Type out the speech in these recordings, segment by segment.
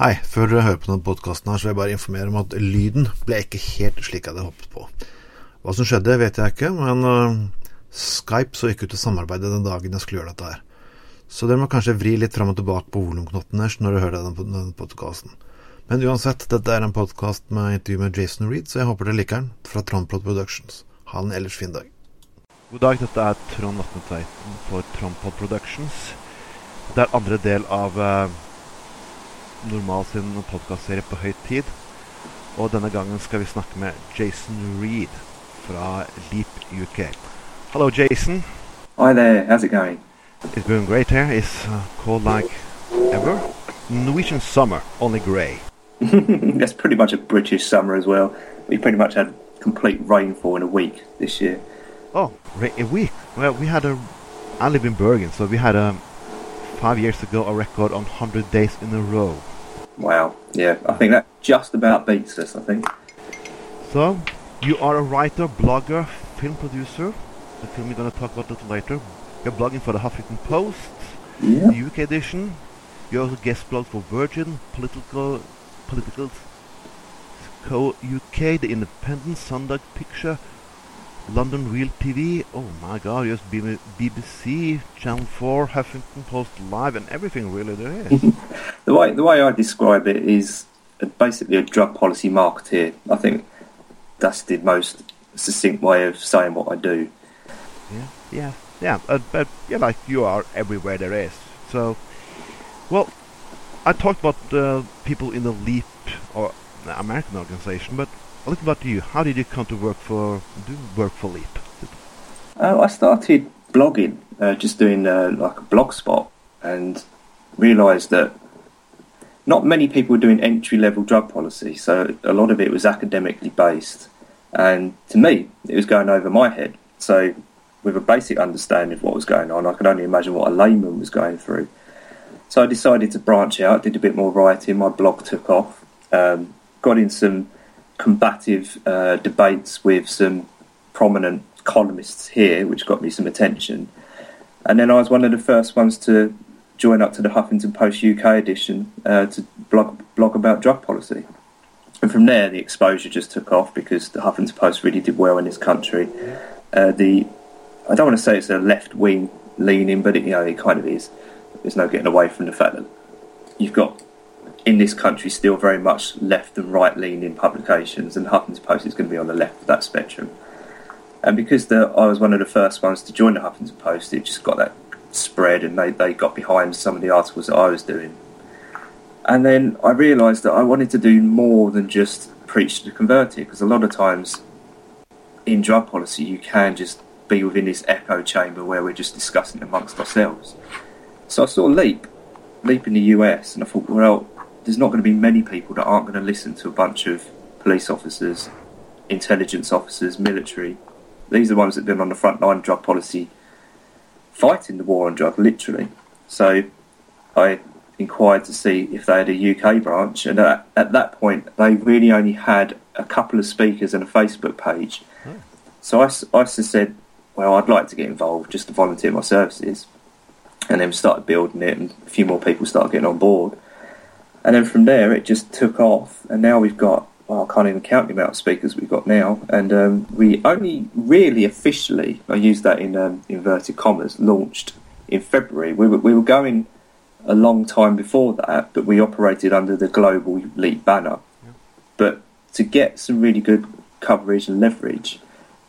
Hei, før dere hører på denne podkasten, så vil jeg bare informere om at lyden ble ikke helt slik jeg hadde håpet på. Hva som skjedde, vet jeg ikke, men uh, Skype så ikke ut til å samarbeide den dagen jeg skulle gjøre dette her. Så dere må kanskje vri litt fram og tilbake på volumknotten når dere hører denne, denne podkasten. Men uansett, dette er en podkast med intervju med Jason Reed, så jeg håper dere liker den, fra Trondplot Productions. Ha en ellers fin dag. God dag, dette er Trond Vatne for Trondpod Productions. Det er andre del av uh Normal sin podkastserie på høy tid. Og denne gangen skal vi snakke med Jason Reed fra Leap UK. Hello, Jason. Hi there. How's it going? It's going great here. It's uh, cold like ever. Norwegian summer, only grey. That's pretty much a British summer as well. We pretty much had complete rainfall in a week this year. Oh, a week? Well, we had a. I live in Bergen, so we had a five years ago a record on 100 days in a row. Wow. Yeah, I think that just about beats us, I think. So, you are a writer, blogger, film producer. The film we're going to talk about a little later. You're blogging for the Huffington Post, yeah. the UK edition. You also guest blog for Virgin, Political, Political Co UK, The Independent, Sunday Picture, London Real TV. Oh my God! Yes, BBC, Channel Four, Huffington Post Live, and everything really there is. the way the way I describe it is basically a drug policy marketeer. I think that's the most succinct way of saying what I do. Yeah, yeah, yeah. Uh, but yeah, like you are everywhere there is. So, well, I talked about uh, people in the Leap or American organization, but a little about you. How did you come to work for do work for Leap? Uh, I started blogging, uh, just doing uh, like a blog spot, and realised that not many people were doing entry level drug policy. So a lot of it was academically based, and to me, it was going over my head. So with a basic understanding of what was going on, I could only imagine what a layman was going through. So I decided to branch out, did a bit more writing. My blog took off, um, got in some combative uh, debates with some prominent columnists here, which got me some attention. And then I was one of the first ones to join up to the Huffington Post UK edition uh, to blog blog about drug policy. And from there, the exposure just took off because the Huffington Post really did well in this country. Uh, the I don't want to say it's a left wing leaning, but it, you know it kind of is. There's no getting away from the fact that you've got in this country still very much left and right leaning publications, and Huffington Post is going to be on the left of that spectrum. And because the, I was one of the first ones to join the Huffington Post, it just got that spread, and they, they got behind some of the articles that I was doing. And then I realised that I wanted to do more than just preach to the converted, because a lot of times in drug policy you can just be within this echo chamber where we're just discussing amongst ourselves. So I saw Leap, Leap in the US, and I thought, well, there's not going to be many people that aren't going to listen to a bunch of police officers, intelligence officers, military. These are the ones that have been on the front line of drug policy, fighting the war on drug, literally. So I inquired to see if they had a UK branch, and at, at that point, they really only had a couple of speakers and a Facebook page. Oh. So I, I said, well, I'd like to get involved just to volunteer my services. And then we started building it, and a few more people started getting on board. And then from there, it just took off, and now we've got well, I can't even count the amount of speakers we've got now. And um, we only really officially, I use that in um, inverted commas, launched in February. We were, we were going a long time before that, but we operated under the Global Leap banner. Yeah. But to get some really good coverage and leverage,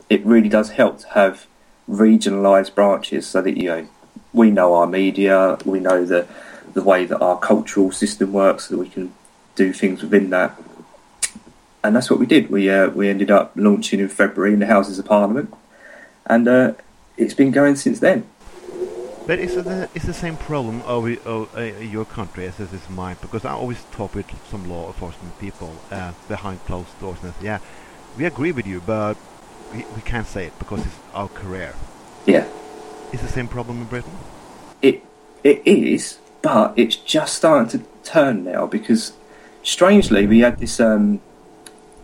it really does help to have regionalised branches so that you know we know our media, we know the the way that our cultural system works, so that we can do things within that. And that's what we did. We uh, we ended up launching in February in the Houses of Parliament, and uh, it's been going since then. But is the, it's the same problem of, of uh, your country as it is mine? Because I always talk with some law enforcement people uh, behind closed doors and say, yeah, we agree with you, but we, we can't say it because it's our career. Yeah. Is the same problem in Britain? It it is, but it's just starting to turn now because, strangely, we had this um,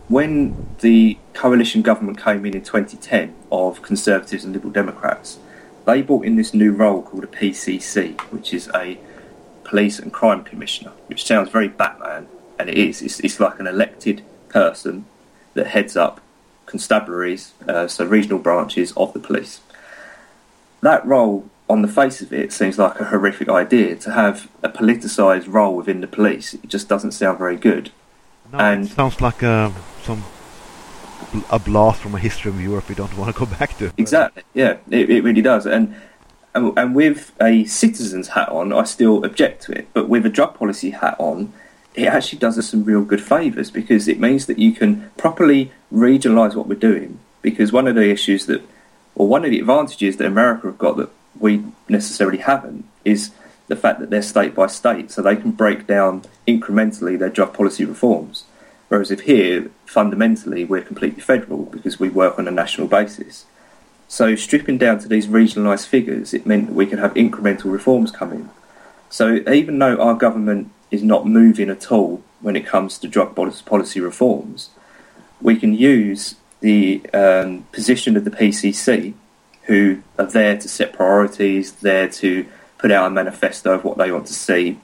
when the coalition government came in in 2010 of Conservatives and Liberal Democrats. They brought in this new role called a PCC, which is a Police and Crime Commissioner, which sounds very Batman, and it is. It's, it's like an elected person that heads up constabularies, uh, so regional branches of the police. That role, on the face of it, seems like a horrific idea to have a politicised role within the police. It just doesn't sound very good. No, And- it sounds like uh, some a blast from a history of Europe we don't want to go back to. Exactly. Yeah, it, it really does. And, and and with a citizen's hat on, I still object to it. But with a drug policy hat on, it actually does us some real good favours because it means that you can properly regionalise what we're doing. Because one of the issues that, or one of the advantages that America have got that we necessarily haven't, is the fact that they're state by state, so they can break down incrementally their drug policy reforms. Whereas if here, fundamentally, we're completely federal because we work on a national basis. So stripping down to these regionalised figures, it meant that we could have incremental reforms coming. So even though our government is not moving at all when it comes to drug policy reforms, we can use the um, position of the PCC, who are there to set priorities, there to put out a manifesto of what they want to see.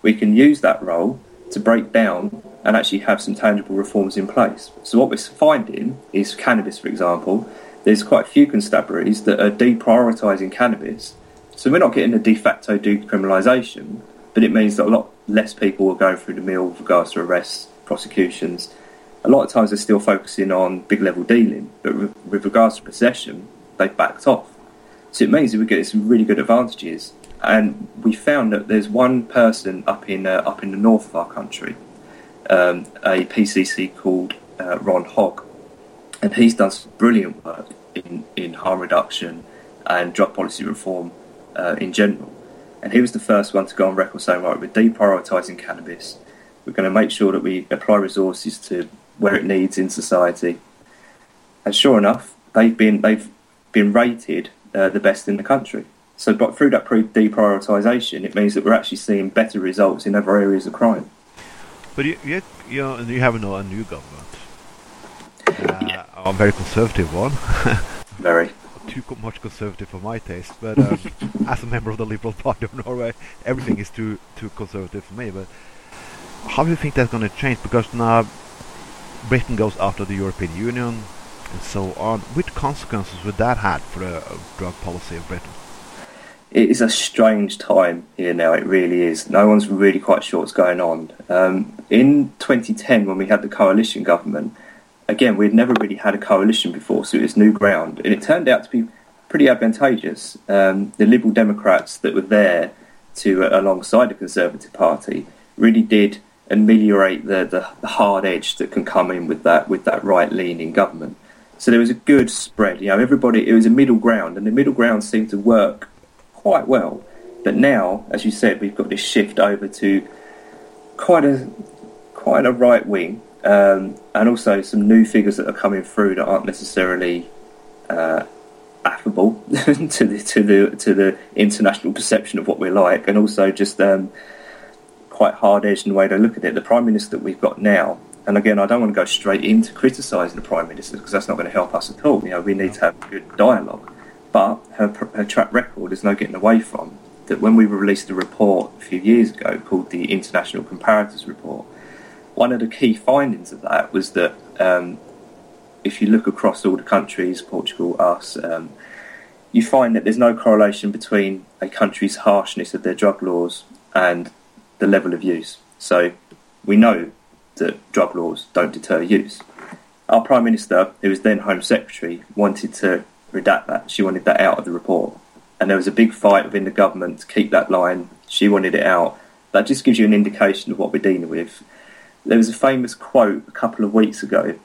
We can use that role to break down and actually have some tangible reforms in place. So what we're finding is cannabis, for example, there's quite a few constabularies that are deprioritising cannabis. So we're not getting a de facto decriminalisation, but it means that a lot less people are going through the mill with regards to arrests, prosecutions. A lot of times they're still focusing on big level dealing, but with, with regards to possession, they've backed off. So it means that we get some really good advantages. And we found that there's one person up in uh, up in the north of our country, um, a PCC called uh, Ron Hogg, and he's done some brilliant work in, in harm reduction and drug policy reform uh, in general. And he was the first one to go on record saying, right, we're deprioritising cannabis. We're going to make sure that we apply resources to where it needs in society. And sure enough, they've been they've been rated uh, the best in the country. So, but through that pre- deprioritisation, it means that we're actually seeing better results in other areas of crime. But you, you, you know, and you have a, a new government, uh, I'm a very conservative one. Very. Too much conservative for my taste, but um, as a member of the Liberal Party of Norway, everything is too too conservative for me. But how do you think that's going to change? Because now Britain goes after the European Union and so on. Which consequences would that have for uh, drug policy of Britain? it is a strange time here now. It really is. No one's really quite sure what's going on. Um, in 2010, when we had the coalition government, again, we'd never really had a coalition before, so it was new ground, and it turned out to be pretty advantageous. Um, the Liberal Democrats that were there to uh, alongside the Conservative Party really did ameliorate the, the, the hard edge that can come in with that with that right leaning government. So there was a good spread. You know, everybody. It was a middle ground, and the middle ground seemed to work quite well. But now, as you said, we've got this shift over to quite a quite a right wing, um, and also some new figures that are coming through that aren't necessarily uh, affable to the to the to the international perception of what we're like, and also just um, quite hard edged in the way they look at it. The prime minister that we've got now. And again, I don't want to go straight into criticising the prime minister because that's not going to help us at all. You know, we need to have good dialogue but her, her track record is no getting away from. That when we released a report a few years ago called the International Comparators Report, one of the key findings of that was that um, if you look across all the countries, Portugal, us, um, you find that there's no correlation between a country's harshness of their drug laws and the level of use. So we know that drug laws don't deter use. Our Prime Minister, who was then Home Secretary, wanted to redact that. She wanted that out of the report. And there was a big fight within the government to keep that line. She wanted it out. That just gives you an indication of what we're dealing with. There was a famous quote a couple of weeks ago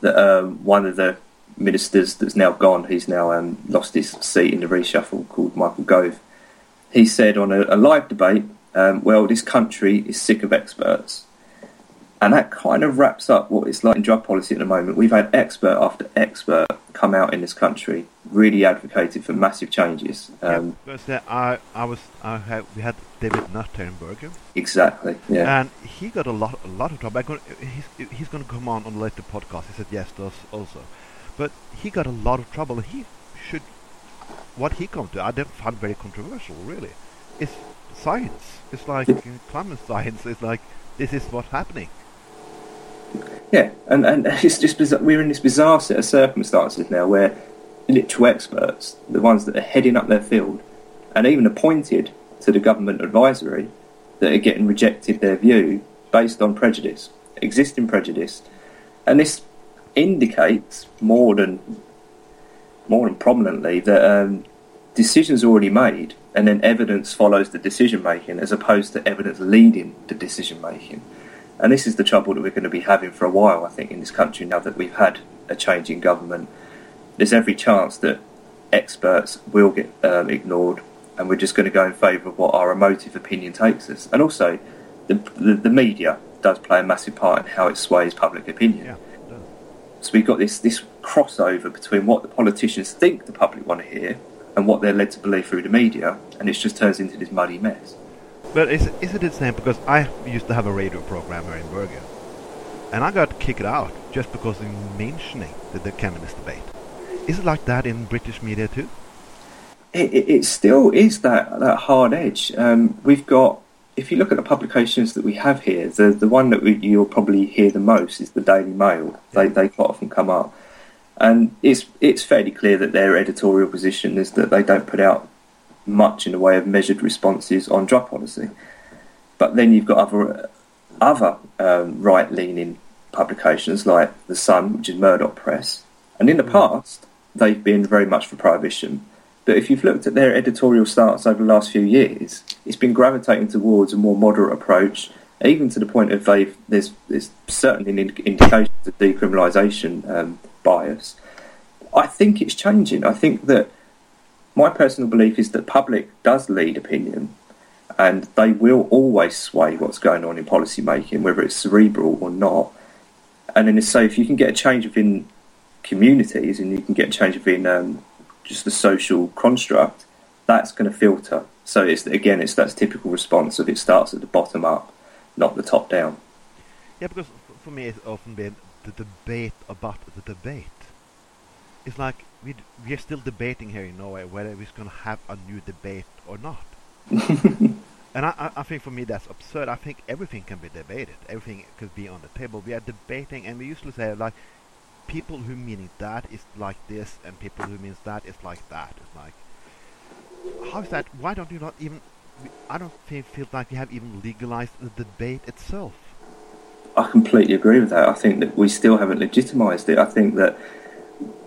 that um, one of the ministers that's now gone, he's now um, lost his seat in the reshuffle, called Michael Gove. He said on a, a live debate, um, well, this country is sick of experts. And that kind of wraps up what it's like in drug policy at the moment. We've had expert after expert come out in this country, really advocated for massive changes. Um, Because uh, I, I was, I had, we had David Nutt here in Bergen, Exactly, yeah. and he got a lot, a lot of trouble. He's, he's going to come on on later podcast. He said yes to us also, but he got a lot of trouble. He should, what he come to, I didn't find very controversial. Really, it's science. It's like climate science. It's like this is what's happening. Yeah, and and it's just bizarre. we're in this bizarre set of circumstances now where literal experts, the ones that are heading up their field, and even appointed to the government advisory, that are getting rejected their view based on prejudice, existing prejudice, and this indicates more than more than prominently that um, decisions are already made, and then evidence follows the decision making, as opposed to evidence leading the decision making. And this is the trouble that we're going to be having for a while, I think, in this country now that we've had a change in government. There's every chance that experts will get um, ignored, and we're just going to go in favour of what our emotive opinion takes us. And also, the, the, the media does play a massive part in how it sways public opinion. Yeah. So we've got this this crossover between what the politicians think the public want to hear and what they're led to believe through the media, and it just turns into this muddy mess. But is, is it the same? Because I used to have a radio program here in Bergen, and I got kicked out just because of mentioning the, the communist debate. Is it like that in British media too? It, it, it still is that, that hard edge. Um, we've got, if you look at the publications that we have here, the, the one that we, you'll probably hear the most is the Daily Mail. They, they quite often come up. And it's, it's fairly clear that their editorial position is that they don't put out much in the way of measured responses on drug policy. But then you've got other other um, right leaning publications like the Sun, which is Murdoch Press, and in the mm. past they've been very much for prohibition. But if you've looked at their editorial starts over the last few years, it's been gravitating towards a more moderate approach, even to the point of they've there's there's certainly indications of decriminalisation um, bias. I think it's changing. I think that my personal belief is that public does lead opinion and they will always sway what's going on in policy making, whether it's cerebral or not. And then so if you can get a change within communities and you can get a change within um, just the social construct, that's going to filter. So it's again, it's that typical response of it starts at the bottom up, not the top down. Yeah, because for me it's often been the debate about the debate. It's like we we're still debating here in Norway whether we're going to have a new debate or not. and I, I think for me that's absurd. I think everything can be debated. Everything could be on the table. We are debating, and we usually say like people who meaning that is like this, and people who means that is like that. It's like how is that? Why don't you not even? I don't feel, feel like we have even legalized the debate itself. I completely agree with that. I think that we still haven't legitimized it. I think that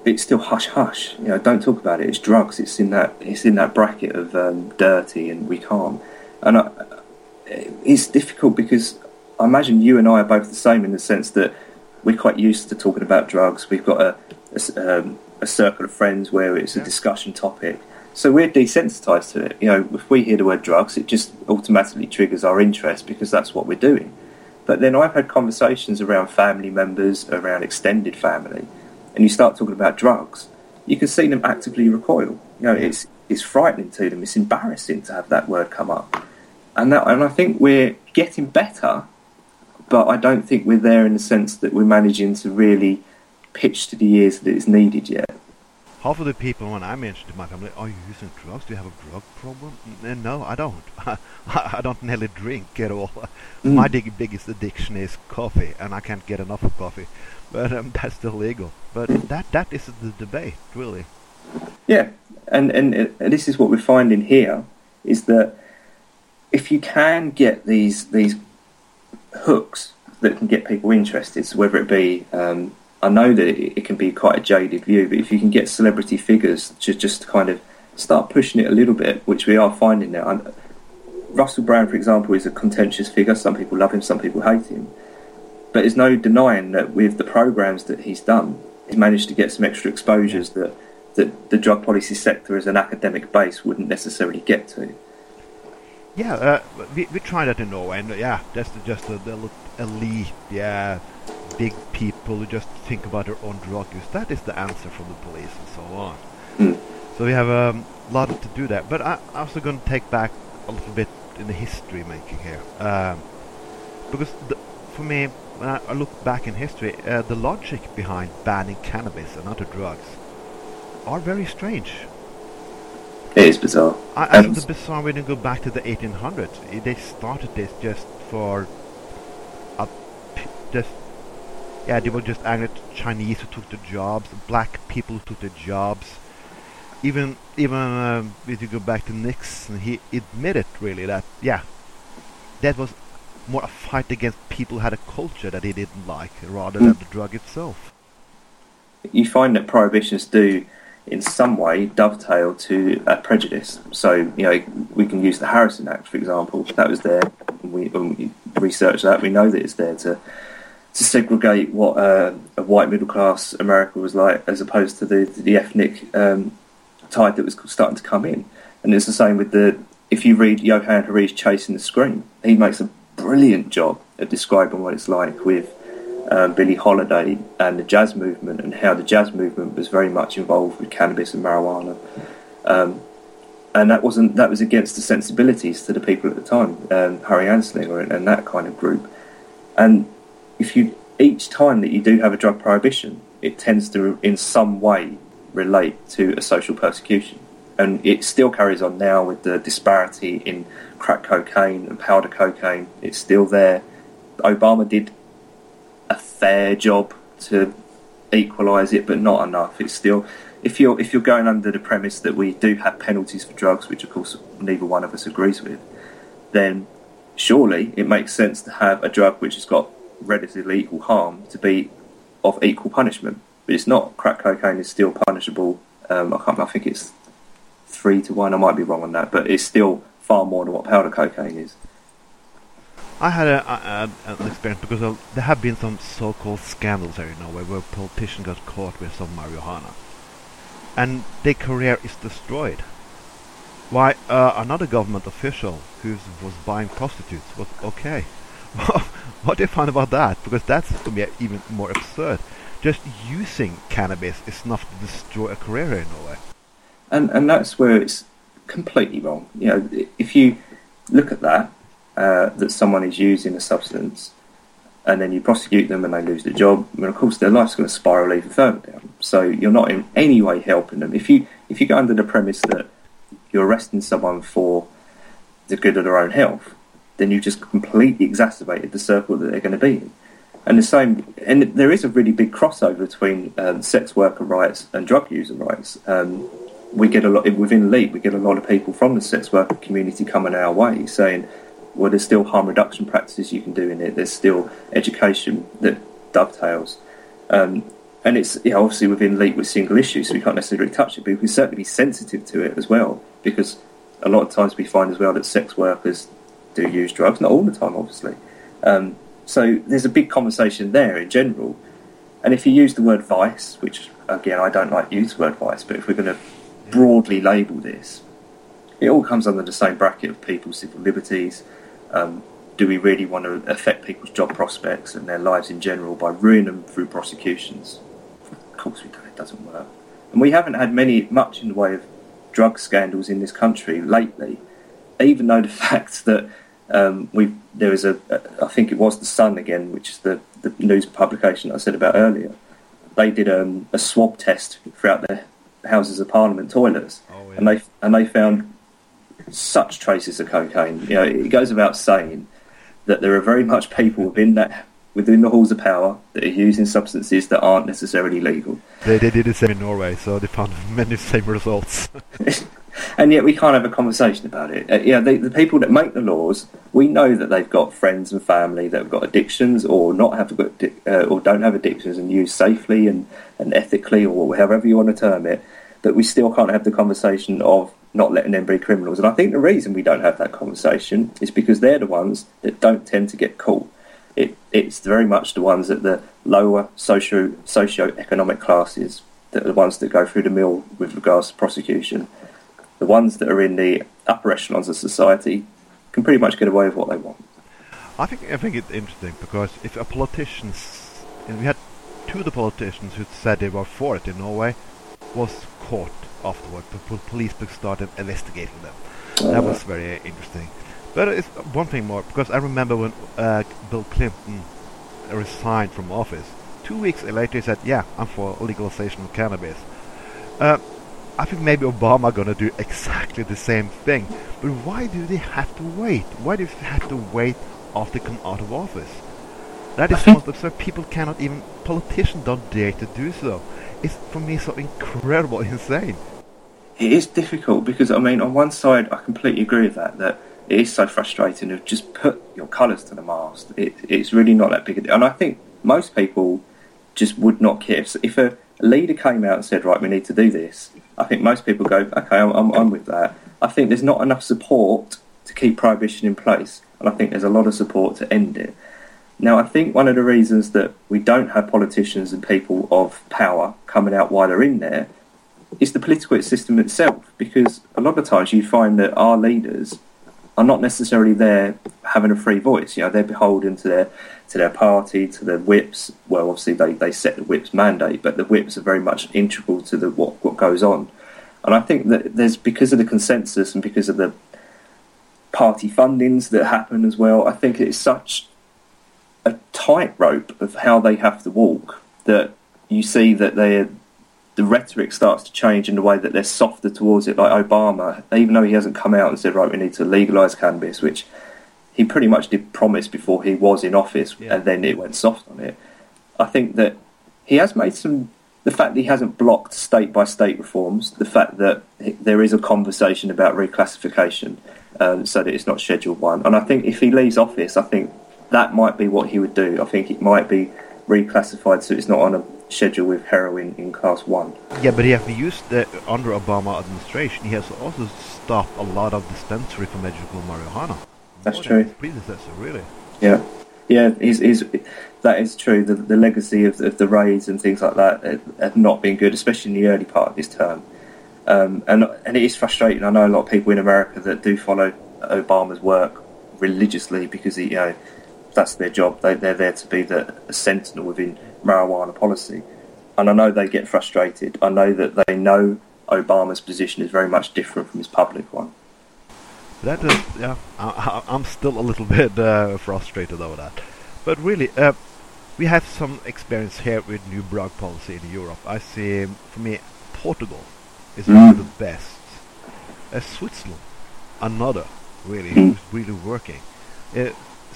it's still hush hush. You know, don't talk about it. It's drugs. It's in that. It's in that bracket of um, dirty, and we can't. And I, it's difficult because I imagine you and I are both the same in the sense that we're quite used to talking about drugs. We've got a a, um, a circle of friends where it's a discussion topic. So we're desensitized to it. You know, if we hear the word drugs, it just automatically triggers our interest because that's what we're doing. But then I've had conversations around family members, around extended family, and you start talking about drugs, you can see them actively recoil. You know, it's it's frightening to them. It's embarrassing to have that word come up, and that, and I think we're getting better, but I don't think we're there in the sense that we're managing to really pitch to the ears that it's needed yet. Half of the people, when I mentioned to my family, "Are you using drugs? Do you have a drug problem?" And No, I don't. I I don't nearly drink at all. Mm. My biggest addiction is coffee, and I can't get enough of coffee but um, that's still legal. But that that is the debate, really. Yeah, and and, this is what we're finding here is that if you can get these these hooks that can get people interested, so whether it be um, I know that it, it, can be quite a jaded view, but if you can get celebrity figures to just kind of start pushing it a little bit, which we are finding now. Russell Brand, for example, is a contentious figure. Some people love him, some people hate him. But there's no denying that with the programs that he's done, he's managed to get some extra exposures that, that the drug policy sector as an academic base wouldn't necessarily get to. Yeah, uh, we, we tried that in Norway, and yeah, that's just a, the elite, yeah, big people who just think about their own drug use. That is the answer from the police and so on. Mm. So we have um, a lot to do that. But I, I'm also going to take back a little bit in the history making here. Um, because the, for me, when I look back in history, uh, the logic behind banning cannabis and other drugs are very strange. It is bizarre. I, I Um, think the bizarre when you go back to the 1800s, they started this just for a just yeah, they were just angry at Chinese who took the jobs, black people who took the jobs. Even even um, if you go back to Nixon, he admitted really that yeah, that was more a fight against people who had a culture that he didn't like rather than the drug itself. you find that prohibitions do, in some way, dovetail to a prejudice. So, you know, we can use the Harrison Act, for example. That was there. We, when we research that, we know that it's there to to segregate what uh, a white middle class America was like, as opposed to the the ethnic um, tide that was starting to come in. And it's the same with the. If you read Johann Hari's Chasing the Scream, he makes a brilliant job at describing what it's like with um, Billie Holiday and the jazz movement and how the jazz movement was very much involved with cannabis and marijuana. Um, and that wasn't that was against the sensibilities to the people at the time, um, Harry Anslinger and, and that kind of group. And if you each time that you do have a drug prohibition, it tends to in some way relate to a social persecution. And it still carries on now with the disparity in crack cocaine and powder cocaine. It's still there. Obama did a fair job to equalise it, but not enough. It's still if you're if you're going under the premise that we do have penalties for drugs, which of course neither one of us agrees with, then surely it makes sense to have a drug which has got relatively equal harm to be of equal punishment. But it's not. Crack cocaine is still punishable. Um, I can't. I think it's three to one. I might be wrong on that, but it's still far more than what powder cocaine is. I had a, a, a, an experience because of, there have been some so-called scandals here in Norway where politicians got caught with some marijuana, and their career is destroyed. Why uh, another government official who was buying prostitutes was okay. what do you find about that? Because that's to me even more absurd. Just using cannabis is enough to destroy a career in Norway. and and that's where it's completely wrong. You know, if you look at that, uh, that someone is using a substance, and then you prosecute them and they lose their job, I mean, of course their life's going to spiral even further down. So you're not in any way helping them. If you if you go under the premise that you're arresting someone for the good of their own health, then you've just completely exacerbated the circle that they're going to be in. And the same, and there is a really big crossover between um, sex worker rights and drug user rights. Um, we get a lot within Leap. We get a lot of people from the sex worker community coming our way, saying, "Well, there's still harm reduction practices you can do in it. There's still education that dovetails." Um, and it's you know, obviously within Leap with single issues, so we can't necessarily touch it, but we can certainly be sensitive to it as well, because a lot of times we find as well that sex workers do use drugs, not all the time, obviously. Um, so there's a big conversation there in general. And if you use the word vice, which again I don't like use the word vice, but if we're going to broadly label this, it all comes under the same bracket of people's civil liberties. Um, do we really want to affect people's job prospects and their lives in general by ruining them through prosecutions? Of course we don't. It doesn't work. And we haven't had many much in the way of drug scandals in this country lately, even though the fact that um, we there was a, I think it was the Sun again, which is the, the news publication I said about earlier. They did um, a swab test throughout the Houses of Parliament toilets, Oh, and they and they found such traces of cocaine. You know, it goes without saying that there are very much people within that within the halls of power that are using substances that aren't necessarily legal. They, they did the same in Norway, so they found many same results. and yet we can't have a conversation about it. Uh, yeah, the, the people that make the laws, we know that they've got friends and family that have got addictions or not have got uh, or don't have addictions and use safely and, and ethically or however you want to term it. But we still can't have the conversation of not letting them be criminals. And I think the reason we don't have that conversation is because they're the ones that don't tend to get caught. It, it's very much the ones at the lower socio socio-economic classes that are the ones that go through the mill with regards to prosecution. The ones that are in the upper echelons of society can pretty much get away with what they want. I think I think it's interesting because if a politician, we had two of the politicians who said they were for it in Norway, was caught afterward. The police started investigating them. That was very interesting. But it's one thing more because I remember when uh, Bill Clinton resigned from office. Two weeks later, he said, "Yeah, I'm for legalization of cannabis." Uh, I think maybe Obama gonna do exactly the same thing. But why do they have to wait? Why do they have to wait after they come out of office? That is most absurd. People cannot even politicians don't dare to do so. It's for me so incredible, insane. It is difficult because I mean, on one side, I completely agree with that. That it is so frustrating to just put your colours to the mast. It, it's really not that big a deal, and I think most people just would not care if, if a leader came out and said, "Right, we need to do this." I think most people go, "Okay, I'm, I'm, I'm with that." I think there's not enough support to keep prohibition in place, and I think there's a lot of support to end it. Now, I think one of the reasons that we don't have politicians and people of power coming out while they're in there is the political system itself, because a lot of times you find that our leaders are not necessarily there having a free voice. You know, they're beholden to their to their party, to the whips. Well, obviously they, they set the whips mandate, but the whips are very much integral to the what what goes on. And I think that there's because of the consensus and because of the party fundings that happen as well. I think it's such a tightrope of how they have to walk that you see that they the rhetoric starts to change in the way that they're softer towards it. Like Obama, even though he hasn't come out and said, right, we need to legalise cannabis, which he pretty much did promise before he was in office, yeah. and then it went soft on it. I think that he has made some. The fact that he hasn't blocked state by state reforms, the fact that there is a conversation about reclassification, um, so that it's not Schedule One, and I think if he leaves office, I think that might be what he would do. I think it might be reclassified so it's not on a schedule with heroin in class one. Yeah, but he has used the, under Obama administration. He has also stopped a lot of dispensary for medical marijuana. That's More true. predecessor, really. Yeah, yeah, he's, he's, that is true. The, the legacy of, of the raids and things like that have not been good, especially in the early part of his term. Um, and and it is frustrating. I know a lot of people in America that do follow Obama's work religiously because he, you know that's their job. They, they're there to be the sentinel within marijuana policy. And I know they get frustrated. I know that they know Obama's position is very much different from his public one. That is, yeah, I, am still a little bit uh, frustrated over that. But really, uh, we have some experience here with new drug policy in Europe. I see, for me, Portugal is mm. one of the best. Uh, Switzerland, another, really, mm. really working. Uh,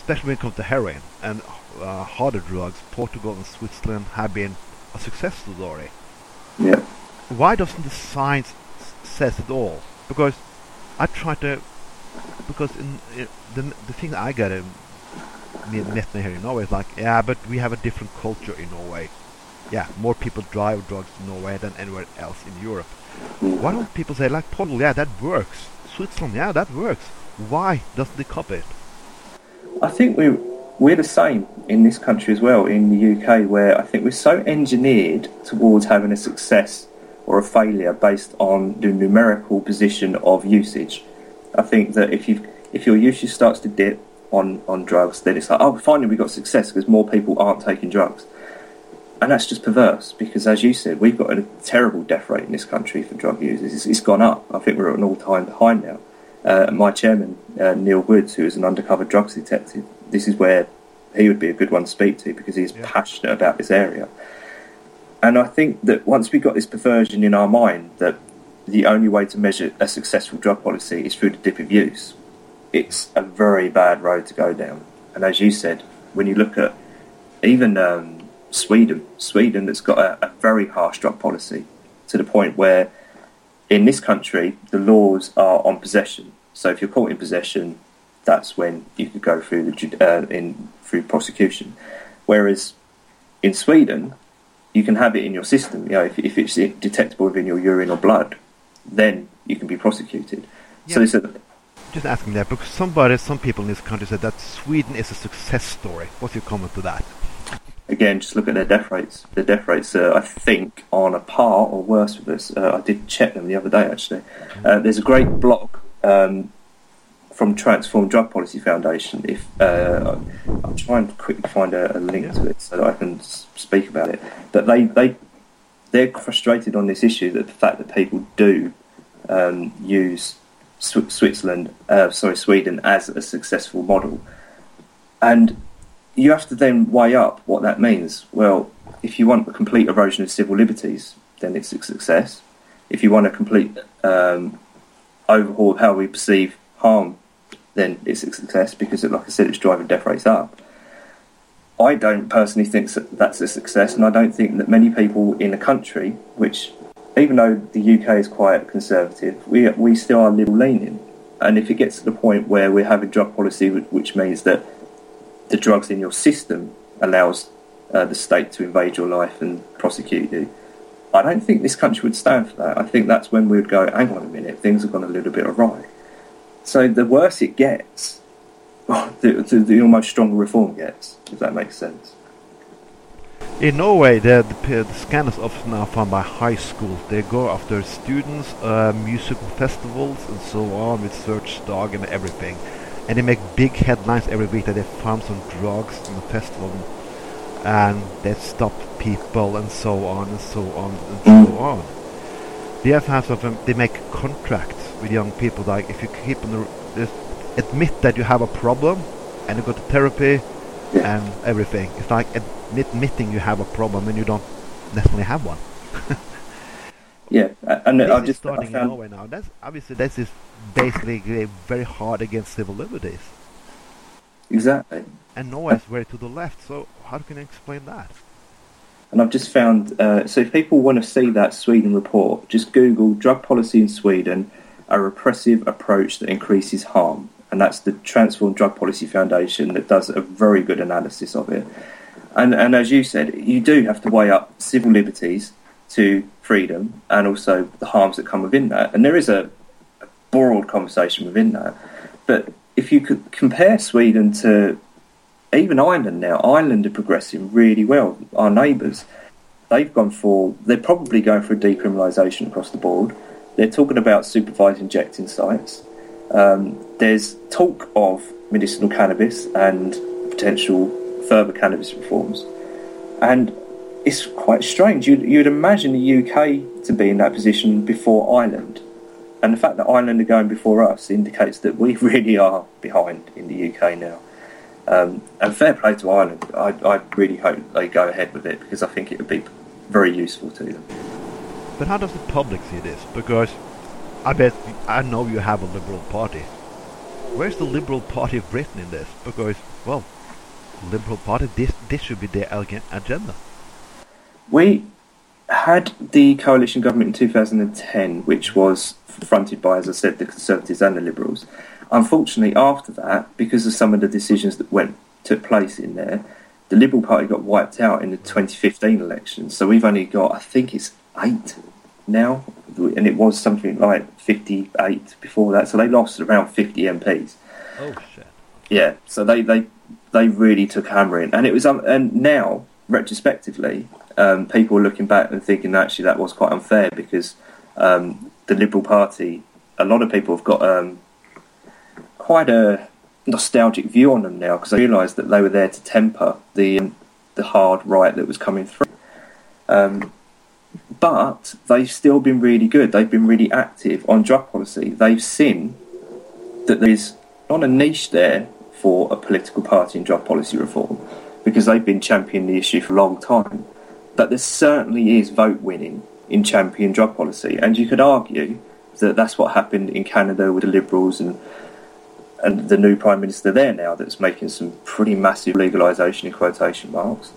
especially when it comes to heroin and uh, harder drugs, Portugal and Switzerland have been a success story. Yeah. Why doesn't the science says it all? Because I try to, because in, in the the thing I get in Netne here in Norway is like, yeah, but we have a different culture in Norway. Yeah, more people drive drugs in Norway than anywhere else in Europe. Mm. Why don't people say like Portugal? Yeah, that works. Switzerland, yeah, that works. Why doesn't they copy it? I think we we're the same in this country as well, in the UK, where I think we're so engineered towards having a success or a failure based on the numerical position of usage. I think that if you if your usage starts to dip on, on drugs, then it's like, oh, finally we got success because more people aren't taking drugs. And that's just perverse because, as you said, we've got a terrible death rate in this country for drug users. it's, it's gone up. I think we're at an all time behind now. Uh, my chairman, uh, Neil Woods, who is an undercover drugs detective, this is where he would be a good one to speak to because he's yeah. passionate about this area. And I think that once we got this perversion in our mind that the only way to measure a successful drug policy is through the dip of use, it's a very bad road to go down. And as you said, when you look at even um, Sweden, Sweden that's got a, a very harsh drug policy to the point where in this country the laws are on possession. So if you're caught in possession, that's when you could go through the uh, in through prosecution. Whereas in Sweden, you can have it in your system. You know, if, if it's detectable within your urine or blood, then you can be prosecuted. Yeah. So it's a, just asking that because somebody, some people in this country said that Sweden is a success story. What's your comment to that? Again, just look at their death rates. Their death rates, I think, on a par or worse with us. Uh, I did check them the other day, actually. Uh, there's a great blog um, from Transform Drug Policy Foundation. If uh, I'll try and quickly find a, a link yeah. to it so that I can speak about it. But they they they're frustrated on this issue that the fact that people do um, use Switzerland, uh, sorry, Sweden as a successful model, and you have to then weigh up what that means. Well, if you want a complete erosion of civil liberties, then it's a success. if you want a complete um, overhaul of how we perceive harm, then it's a success because, like I said, it's driving death rates up. I don't personally think that that's a success, and I don't think that many people in the country, which even though the UK is quite conservative, we we still are liberal leaning. And if it gets to the point where we're having drug policy, which means that the drugs in your system allows uh, the state to invade your life and prosecute you, I don't think this country would stand for that. I think that's when we would go, hang on a minute, things have gone a little bit awry. So the worse it gets, the, the, the almost stronger reform gets, if that makes sense. In Norway, the, the, the scandals often are found by high schools. They go after students, uh, musical festivals, and so on, with search dog and everything. And they make big headlines every week that they found some drugs in the festival, and they stop people, and so on, and so on, and so mm. on. They have had them, They make contracts with young people, like if you keep on the, admit that you have a problem, and you go to therapy, and everything. It's like admit, admitting you have a problem and you don't necessarily have one. Yeah, and this I just starting in found, Norway now. That's obviously this is basically very hard against civil liberties, exactly. and is very to the left. So how can you explain that? And I've just found, uh, so if people want to see that Sweden report, just Google drug policy in Sweden, a repressive approach that increases harm. And that's the Transform Drug Policy Foundation that does a very good analysis of it. And, and as you said, you do have to weigh up civil liberties to freedom and also the harms that come within that. And there is a, a broad conversation within that. But if you could compare Sweden to even Ireland now, Ireland are progressing really well. Our neighbours, they've gone for, they're probably going for a decriminalisation across the board. They're talking about supervised injecting sites. Um, there's talk of medicinal cannabis and potential further cannabis reforms. And it's quite strange. You'd, you'd imagine the UK to be in that position before Ireland. And the fact that Ireland are going before us indicates that we really are behind in the UK now. Um, and fair play to Ireland. I, I really hope they go ahead with it because I think it would be very useful to them. But how does the public see this? Because I bet I know you have a liberal party. Where's the liberal party of Britain in this? Because well, liberal party this this should be their ag- agenda. We had the coalition government in 2010, which was fronted by, as I said, the Conservatives and the Liberals. Unfortunately, after that, because of some of the decisions that went took place in there, the Liberal Party got wiped out in the 2015 election. So we've only got, I think it's eight now, and it was something like 58 before that. So they lost around 50 MPs. Oh shit. Yeah, so they they they really took hammering, and it was um, and now retrospectively, um, people are looking back and thinking actually that was quite unfair because um, the Liberal Party, a lot of people have got um, quite a nostalgic view on them now because they realised that they were there to temper the um, the hard right that was coming through. Um, but they've still been really good. They've been really active on drug policy. They've seen that there's not a niche there for a political party in drug policy reform because they've been championing the issue for a long time. But there certainly is vote winning in champion drug policy, and you could argue that that's what happened in Canada with the Liberals and and the new prime minister there now that's making some pretty massive legalisation in quotation marks.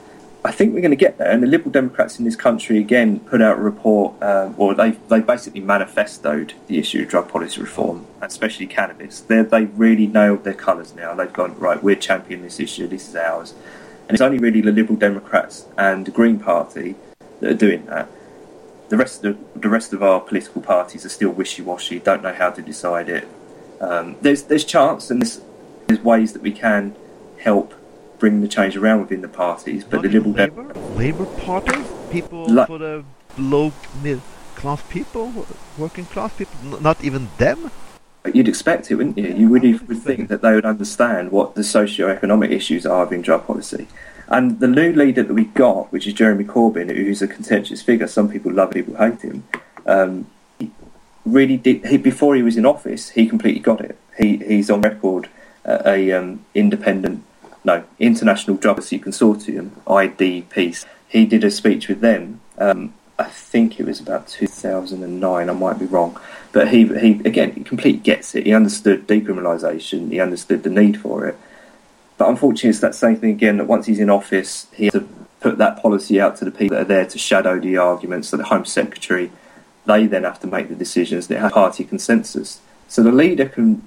I think we're going to get there, and the Liberal Democrats in this country again put out a report, um, or they they basically manifestoed the issue of drug policy reform, especially cannabis. They they really nailed their colours now. They've gone right. We're championing this issue. This is ours, and it's only really the Liberal Democrats and the Green Party that are doing that. The rest of the, the rest of our political parties are still wishy washy. Don't know how to decide it. Um, there's there's chance and there's there's ways that we can help bring the change around within the parties, but Not the Liberal Dem- Labor, Labor Party, people Like- for the low mid class people, working class people, not even them. You'd expect it, wouldn't you? You would think that they would understand what the socio-economic issues are within drug policy. And the new leader that we got, which is Jeremy Corbyn, who's a contentious figure, some people love people hate him. Um, really did. He before he was in office, he completely got it. He he's on record uh, a um, independent, no International Drug Policy Consortium (IDP). He did a speech with them um, I think it was about 2009. I might be wrong, but he he again completely gets it. He understood decriminalisation. He understood the need for it. But unfortunately, it's that same thing again. That once he's in office, he has to put that policy out to the people that are there to shadow the arguments. So the Home Secretary, they then have to make the decisions. They have party consensus. So the leader can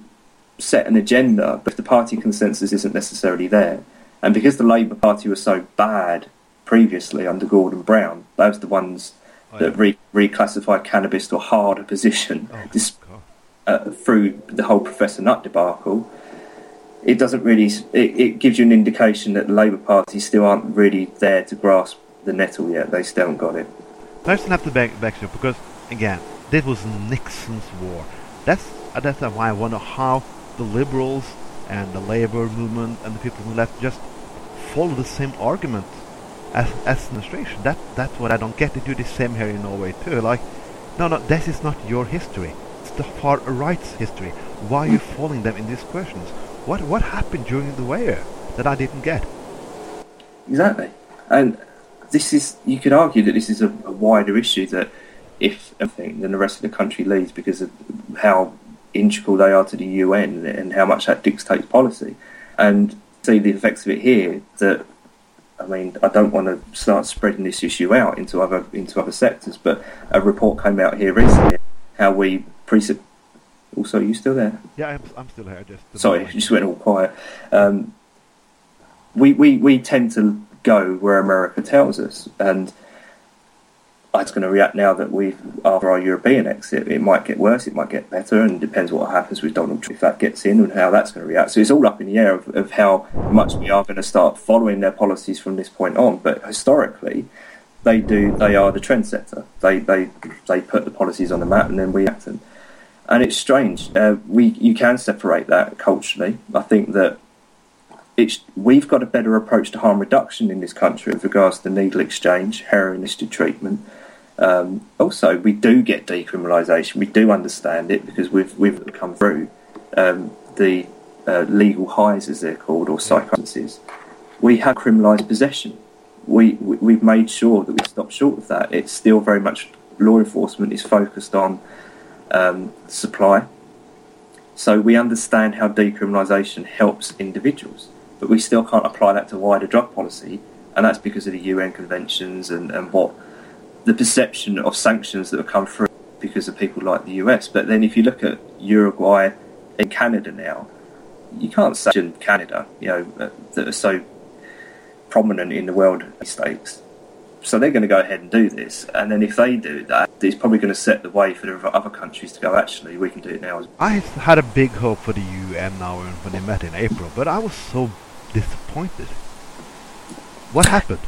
set an agenda, but if the party consensus isn't necessarily there, and because the Labour Party was so bad previously under Gordon Brown, those are the ones Oh, that yeah. re- reclassified cannabis to a harder position Oh, God. uh, through the whole Professor Nutt debacle. It doesn't really. It, it gives you an indication that the Labour Party still aren't really there to grasp the nettle yet. They still haven't got it. I just have to back back because again, this was Nixon's war. That's uh, that's why I wonder how the liberals and the labor movement and the people who left just follow the same argument as as an administration. That that's what I don't get. They do the same here in Norway too. Like, no, no, this is not your history. It's the far right's history. Why are you hmm. following them in these questions? What what happened during the war that I didn't get? Exactly. And this is, you could argue that this is a, a wider issue that if anything, then the rest of the country leads because of how integral they are to the UN and how much that dictates policy. And see the effects of it here that, I mean, I don't want to start spreading this issue out into other, into other sectors, but a report came out here recently how we precept. Also, are you still there? Yeah, I'm, I'm still here. Just Sorry, you just went all quiet. Um, we, we, we tend to go where America tells us, and I'm going to react now that we've after our European exit, it might get worse, it might get better, and it depends what happens with Donald Trump if that gets in and how that's going to react. So it's all up in the air of, of how much we are going to start following their policies from this point on. But historically, they do they are the trendsetter. They they they put the policies on the map, and then we act. And, and it's strange. Uh, we you can separate that culturally. I think that it's we've got a better approach to harm reduction in this country with regards to needle exchange, heroin-assisted treatment. Um, also, we do get decriminalisation. We do understand it because we've we've come through um, the uh, legal highs, as they're called, or psychosis. We have criminalised possession. We, we we've made sure that we stop short of that. It's still very much law enforcement is focused on um, supply. So we understand how decriminalisation helps individuals, but we still can't apply that to wider drug policy, and that's because of the UN conventions and, and what the perception of sanctions that have come through because of people like the US. But then if you look at Uruguay and Canada now, you can't sanction Canada, you know, uh, that are so prominent in the world stakes. So they're going to go ahead and do this, and then if they do that, it's probably going to set the way for the other countries to go. Actually, we can do it now. I had a big hope for the UN now when they met in April, but I was so disappointed. What happened?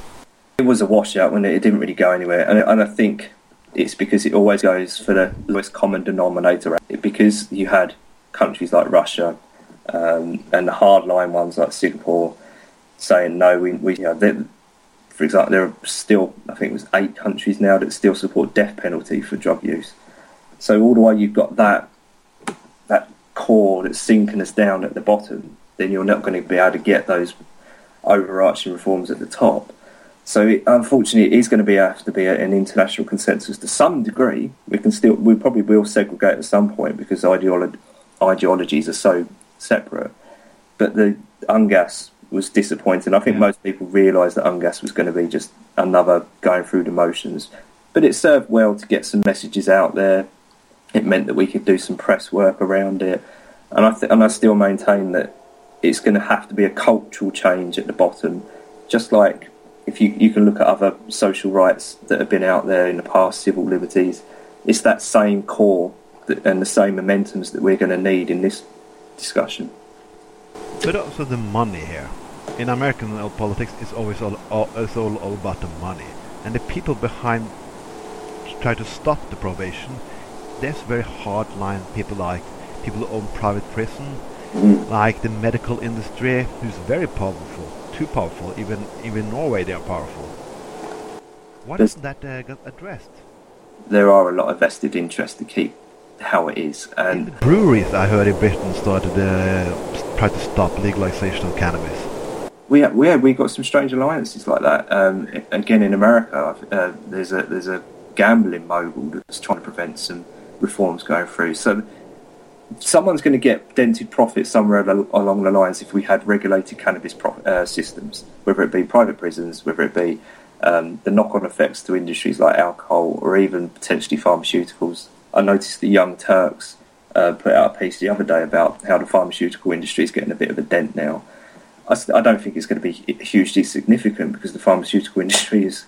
It was a washout when it, didn't really go anywhere, and, and I think it's because it always goes for the lowest common denominator. Because you had countries like Russia um, and the hardline ones like Singapore saying no, we, we you know, for example, there are still I think it was eight countries now that still support death penalty for drug use. So all the way you've got that that core that's sinking us down at the bottom, then you're not going to be able to get those overarching reforms at the top. So it, unfortunately, it is going to be have to be an international consensus to some degree. We can still, we probably will segregate at some point because ideolo- ideologies are so separate. But the UNGAS was disappointing. I think Yeah. most people realised that UNGAS was going to be just another going through the motions. But it served well to get some messages out there. It meant that we could do some press work around it, and I th- and I still maintain that it's going to have to be a cultural change at the bottom, just like if you you can look at other social rights that have been out there in the past, civil liberties. It's that same core that, and the same momentums that we're going to need in this discussion. But also the money here. In American politics, it's always all, all it's all, all about the money, and the people behind try to stop the probation. There's very hard line people like people who own private prison, mm. like the medical industry, who's very powerful, too powerful. Even even Norway, they are powerful. Why doesn't that uh, get addressed? There are a lot of vested interests to keep how it is, and Breweries, I heard in Britain, started uh, try to stop legalization of cannabis. we we we got some strange alliances like that. Um, again, in America, uh, there's a there's a gambling mogul that's trying to prevent some reforms going through. So someone's going to get dented profit somewhere along the lines if we had regulated cannabis uh, systems, whether it be private prisons, whether it be um, the knock-on effects to industries like alcohol or even potentially pharmaceuticals. I noticed the Young Turks uh, put out a piece the other day about how the pharmaceutical industry is getting a bit of a dent now. I, I don't think it's going to be hugely significant because the pharmaceutical industry is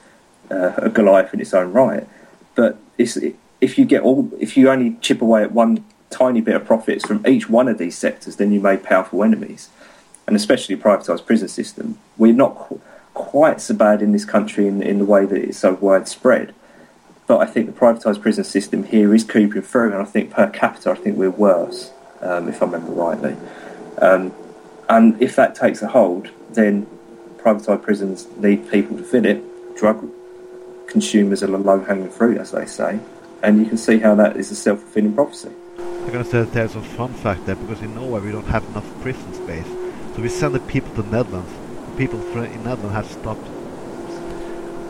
uh, a Goliath in its own right. But if you get all, if you only chip away at one tiny bit of profits from each one of these sectors, then you made powerful enemies. And especially privatised prison system, we're not qu- quite so bad in this country in, in the way that it's so widespread. But I think the privatised prison system here is creeping through, and I think per capita, I think we're worse, um, if I remember rightly. Um, and if that takes a hold, then privatised prisons need people to fill it. Drug consumers are the low hanging fruit, as they say. And you can see how that is a self fulfilling prophecy. I'm gonna say there's a fun fact there because in Norway we don't have enough prison space. So we send the people to the Netherlands. The people in Netherlands have stopped.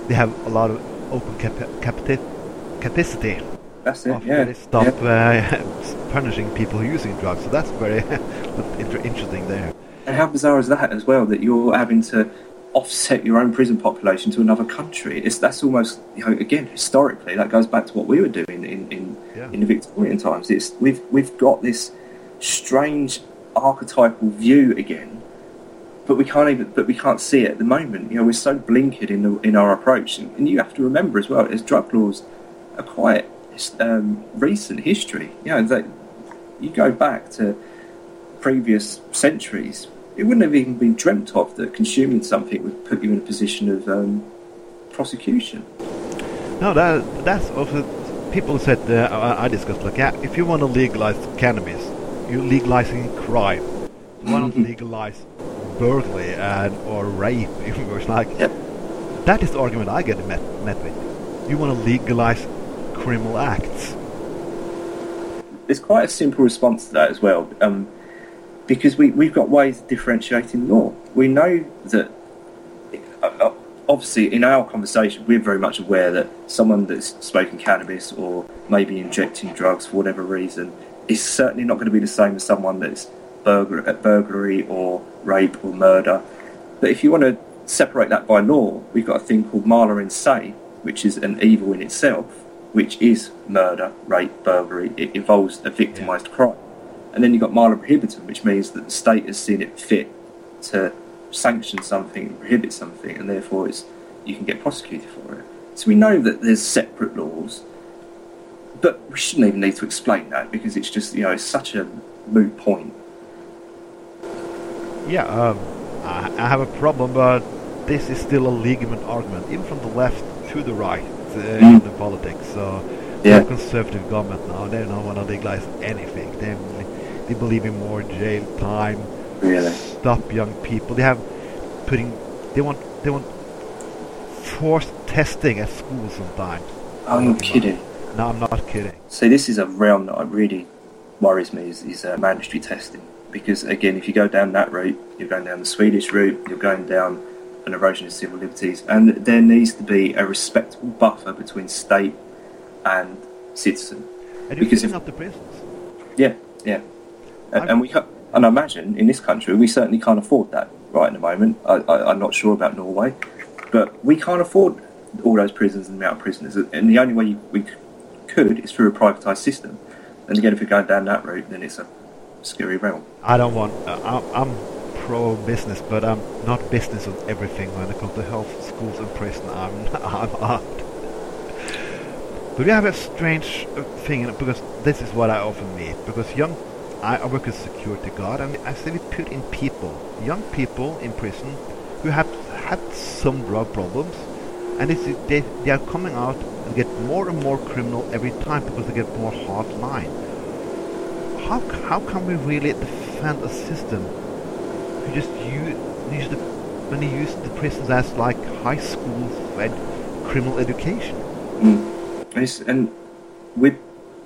They have a lot of open capacity. That's it. Yeah. They stop yeah. Uh, punishing people using drugs. So that's very interesting there. And how bizarre is that as well? That you're having to offset your own prison population to another country. It's that's almost you know again historically that goes back to what we were doing in in, yeah. in the Victorian times. It's we've we've got this strange archetypal view again, but we can't even but we can't see it at the moment. You know we're so blinkered in the, in our approach, and, and you have to remember as well as drug laws are quite um, recent history. You know that you go back to previous centuries it wouldn't have even been dreamt of that consuming something would put you in a position of um, prosecution. No, that that's also people said uh, I discussed like yeah, if you want to legalize cannabis, you're legalizing crime. You want to mm-hmm. legalize burglary and or rape, even worse. Like yep. that is the argument I get met met with. You want to legalize criminal acts. There's quite a simple response to that as well. Um, because we, we've got ways of differentiating law. We know that, uh, uh, obviously, in our conversation, we're very much aware that someone that's smoking cannabis or maybe injecting drugs for whatever reason is certainly not going to be the same as someone that's burglary, uh, burglary or rape or murder. But if you want to separate that by law, we've got a thing called mala in se, which is an evil in itself, which is murder, rape, burglary. It involves a victimised yeah. crime. And then you've got mala prohibitum, which means that the state has seen it fit to sanction something, prohibit something, and therefore it's, you can get prosecuted for it. So we know that there's separate laws, but we shouldn't even need to explain that because it's just, you know, it's such a moot point. Yeah, um, I, I have a problem, but this is still a legitimate argument, even from the left to the right uh, mm. in the politics. So, yeah. the conservative government now, they don't want to legalize anything. They they believe in more jail time. Really? Stop young people. They have putting. They want. They want forced testing at school sometimes. Oh, you're kidding. No, I'm not kidding. So this is a realm that really worries me is, is uh, mandatory testing because again, if you go down that route, you're going down the Swedish route. You're going down an erosion of civil liberties, and there needs to be a respectable buffer between state and citizen. And you're because if, up the prisons. Yeah, yeah. And, and we and I imagine in this country we certainly can't afford that right in the moment. I, am not sure about Norway, but we can't afford all those prisons and the amount of prisoners. And the only way we could is through a privatised system. And again, if we're going down that route, then it's a scary realm. I don't want. Uh, I'm pro business, but I'm not business on everything when it comes to health, schools, and prison. I'm I'm not. But we have a strange uh, thing because this is what I often meet because young I work as security guard, and I see we put in people, young people in prison, who have had some drug problems, and they, they are coming out and get more and more criminal every time because they get more hard line. How how can we really defend a system who just use, use the when they use the prisons as like high school fed criminal education? Mm. And with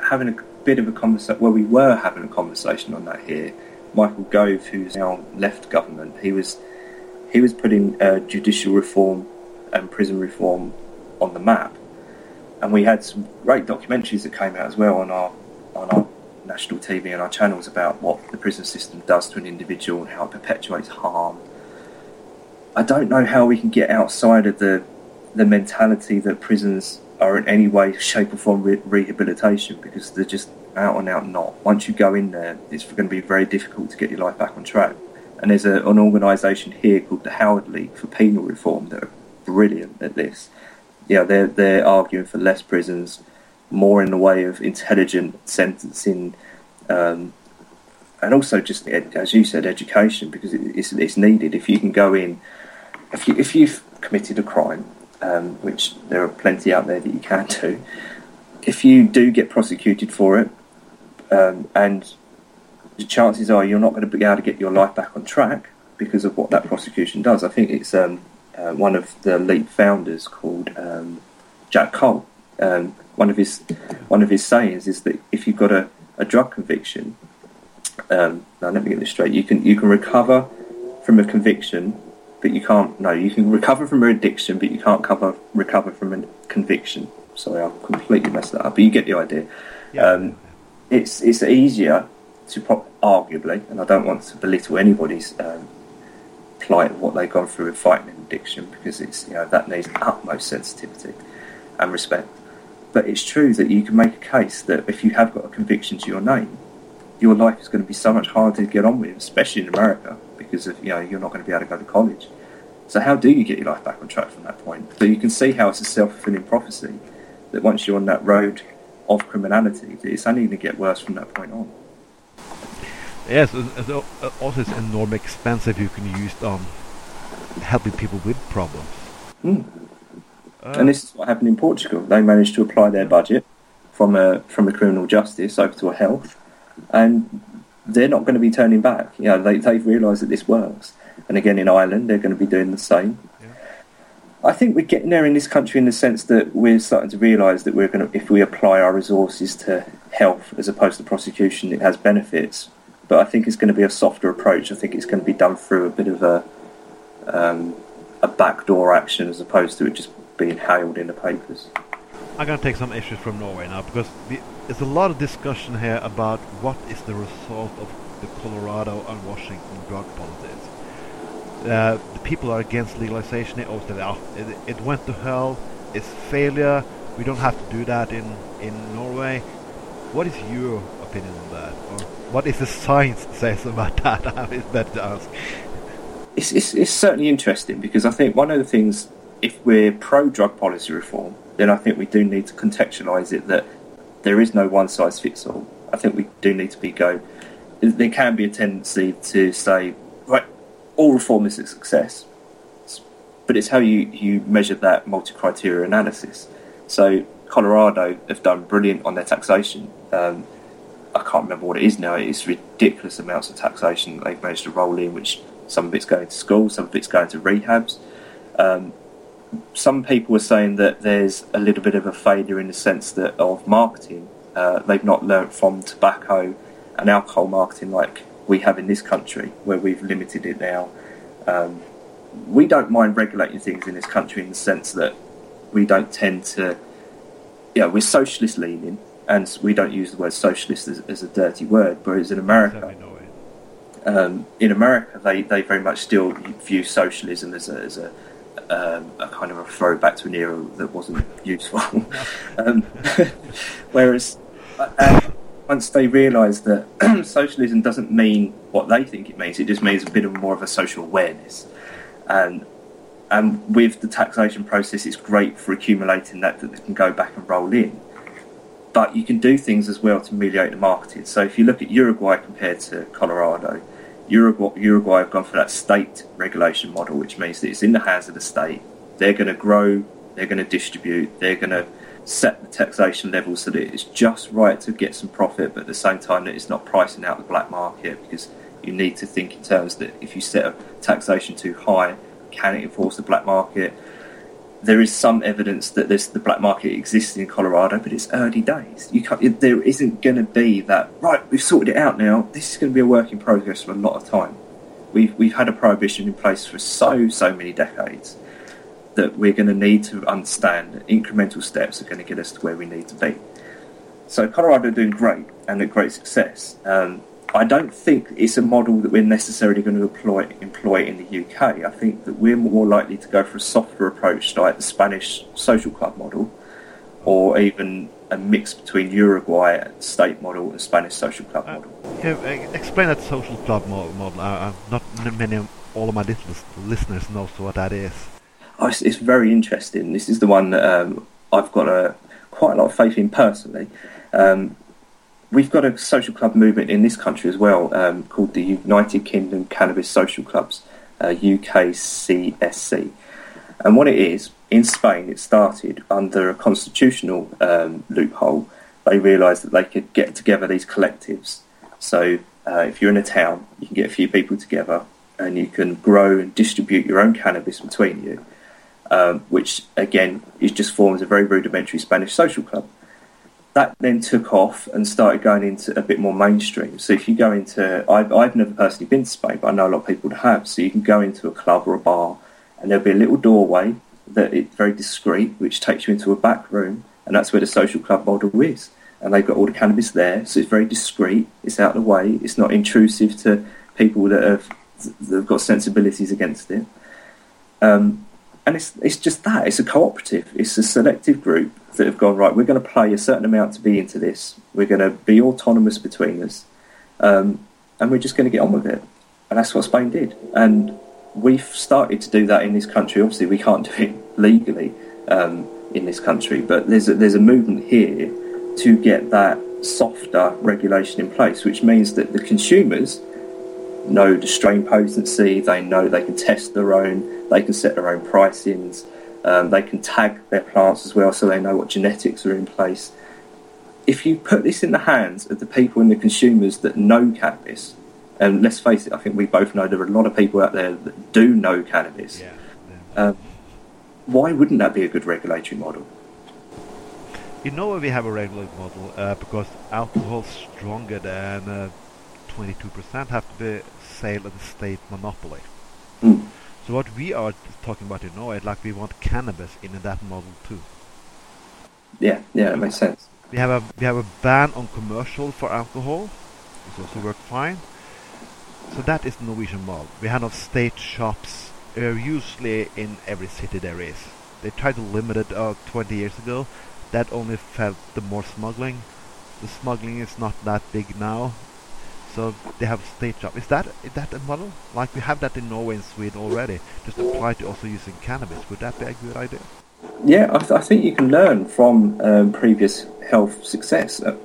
having a bit of a conversation. Well, we were having a conversation on that here. Michael Gove, who's now left government, he was he was putting uh, judicial reform and prison reform on the map. and we had some great documentaries that came out as well on our on our national TV and our channels about what the prison system does to an individual and how it perpetuates harm. I don't know how we can get outside of the the mentality that prisons are in any way, shape, or form re- rehabilitation because they're just out and out not. Once you go in there, it's going to be very difficult to get your life back on track. And there's a, an organisation here called the Howard League for Penal Reform that are brilliant at this. Yeah, they're they're arguing for less prisons, more in the way of intelligent sentencing, um, and also just as you said, education because it's it's needed. If you can go in, if you if you've committed a crime, um, which there are plenty out there that you can do. If you do get prosecuted for it, um, and the chances are you're not going to be able to get your life back on track because of what that prosecution does. I think it's um, uh, one of the Leap founders called um, Jack Cole. Um, one of his one of his sayings is that if you've got a, a drug conviction, um, now let me get this straight. You can you can recover from a conviction but you can't. No, you can recover from an addiction, but you can't cover recover from a conviction. Sorry, I completely messed that up. But you get the idea. Yeah. Um, it's it's easier to pro- arguably, and I don't want to belittle anybody's um, plight of what they've gone through in fighting an addiction because it's you know that needs utmost sensitivity and respect. But it's true that you can make a case that if you have got a conviction to your name, your life is going to be so much harder to get on with, especially in America, because of, you know you're not going to be able to go to college. So how do you get your life back on track from that point? So you can see how it's a self fulfilling prophecy that once you're on that road of criminality, it's only going to get worse from that point on. Yes, also it's enormously expensive you can use um, helping people with problems. Mm. Uh, and this is what happened in Portugal. They managed to apply their budget from a from a criminal justice over to a health, and they're not going to be turning back. You know, they, they've realised that this works. And again, in Ireland, they're going to be doing the same. Yeah. I think we're getting there in this country in the sense that we're starting to realise that we're going to, if we apply our resources to health as opposed to prosecution, it has benefits. But I think it's going to be a softer approach. I think it's going to be done through a bit of a um, a backdoor action as opposed to it just being hailed in the papers. I'm going to take some issues from Norway now because the, there's a lot of discussion here about what is the result of the Colorado and Washington drug policies. Uh, the people are against legalization. They oh, it, it went to hell. It's failure. We don't have to do that in, in Norway. What is your opinion on that? Or what is the science says about that? it's better to ask. It's, it's, it's certainly interesting because I think one of the things, if we're pro drug policy reform, then I think we do need to contextualise it that there is no one size fits all. I think we do need to be go. There can be a tendency to say, right, all reform is a success, but it's how you, you measure that multi criteria analysis. So Colorado have done brilliant on their taxation. Um, I can't remember what it is now. It's ridiculous amounts of taxation they've managed to roll in, which some of it's going to school, some of it's going to rehabs. Um, some people are saying that there's a little bit of a failure in the sense that of marketing. Uh, they've not learnt from tobacco and alcohol marketing like we have in this country, where we've limited it now. Um, we don't mind regulating things in this country in the sense that we don't tend to, yeah, we're socialist leaning, and we don't use the word socialist as, as a dirty word. Whereas in America, um, in America, they, they very much still view socialism as a, as a um, a kind of a throwback to an era that wasn't useful. um, whereas uh, once they realise that socialism doesn't mean what they think it means, it just means a bit of more of a social awareness. And and with the taxation process, it's great for accumulating that that can go back and roll in. But you can do things as well to ameliorate the marketing. So if you look at Uruguay compared to Colorado, Uruguay, Uruguay have gone for that state regulation model, which means that it's in the hands of the state. They're going to grow, they're going to distribute, they're going to set the taxation level so that it's just right to get some profit, but at the same time that it's not pricing out the black market because you need to think in terms that if you set a taxation too high, can it enforce the black market? There is some evidence that this, the black market exists in Colorado, but it's early days. You can't, there isn't going to be that right. We've sorted it out now. This is going to be a work in progress for a lot of time. We've we've had a prohibition in place for so so many decades. that we're going to need to understand that incremental steps are going to get us to where we need to be. So Colorado are doing great and a great success. Um, I don't think it's a model that we're necessarily going to employ, employ in the UK. I think that we're more likely to go for a softer approach like the Spanish social club model or even a mix between Uruguay state model and Spanish social club Uh, model. yeah, explain that social club mo- model. Uh, not many, all of my lis- listeners knows what that is. Oh, it's, it's very interesting. This is the one that um, I've got a, quite a lot of faith in personally. Um, we've got a social club movement in this country as well um, called the United Kingdom Cannabis Social Clubs, uh, UKCSC. And what it is, in Spain, it started under a constitutional um, loophole. They realised that they could get together these collectives. So uh, if you're in a town, you can get a few people together and you can grow and distribute your own cannabis between you, um, which again is just forms a very rudimentary Spanish social club. That then took off and started going into a bit more mainstream. So if you go into, I've, I've never personally been to Spain, but I know a lot of people have. So you can go into a club or a bar, and there'll be a little doorway that is very discreet, which takes you into a back room, and that's where the social club model is. And they've got all the cannabis there, so it's very discreet. It's out of the way. It's not intrusive to people that have that have got sensibilities against it. Um, and it's it's just that it's a cooperative. It's a selective group that have gone right. We're going to play a certain amount to be into this. We're going to be autonomous between us, um, and we're just going to get on with it. And that's what Spain did. And we've started to do that in this country. Obviously, we can't do it legally um, in this country, but there's a, there's a movement here to get that softer regulation in place, which means that the consumers know the strain potency, they know they can test their own, they can set their own pricings, um, they can tag their plants as well so they know what genetics are in place. If you put this in the hands of the people and the consumers that know cannabis, and let's face it, I think we both know there are a lot of people out there that do know cannabis. Yeah. Um, why wouldn't that be a good regulatory model? You know why we have a regulatory model? Uh, because alcohol stronger than uh, 22% have to be sale at the state monopoly. Mm. So what we are talking about in Norway, like we want cannabis in that model too. Yeah, yeah, it makes sense. We have a we have a ban on commercial for alcohol, which also works fine. So that is the Norwegian model. We have of state shops, uh, usually in every city there is. They tried to limit it uh, 20 years ago. That only felt the more smuggling. The smuggling is not that big now. So they have a state job. Is that is that a model? Like we have that in Norway and Sweden already. Just apply to also using cannabis. Would that be a good idea? Yeah, I, th- I think you can learn from um, previous health success. Uh,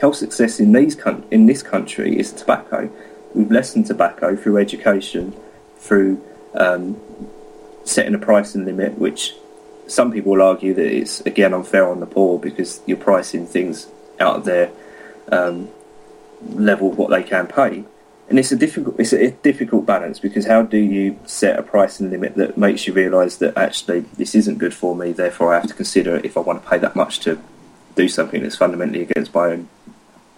health success in these coun- in this country is tobacco. We've lessened tobacco through education, through um, setting a pricing limit, which some people will argue that it's again unfair on the poor because you're pricing things out of their um, level of what they can pay. And it's a difficult it's a difficult balance because how do you set a pricing limit that makes you realise that actually this isn't good for me, therefore I have to consider if I want to pay that much to do something that's fundamentally against my own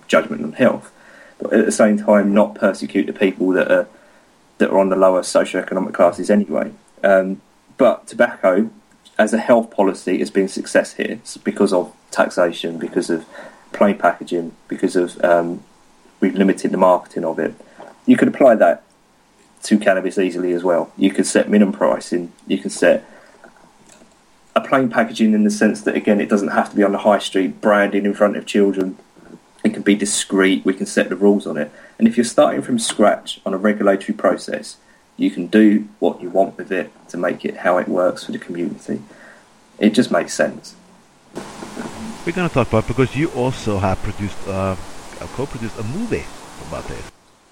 judgment on health. But at the same time not persecute the people that are that are on the lower socioeconomic classes anyway. Um, but tobacco as a health policy has been a success here It's because of taxation, because of plain packaging, because of um, we've limited the marketing of it. You could apply that to cannabis easily as well. You could set minimum pricing. You can set a plain packaging in the sense that again, it doesn't have to be on the high street branding in front of children. It can be discreet. We can set the rules on it. And if you're starting from scratch on a regulatory process, you can do what you want with it to make it how it works for the community. It just makes sense. We're gonna talk about because you also have produced uh, uh, co-produced a movie about this.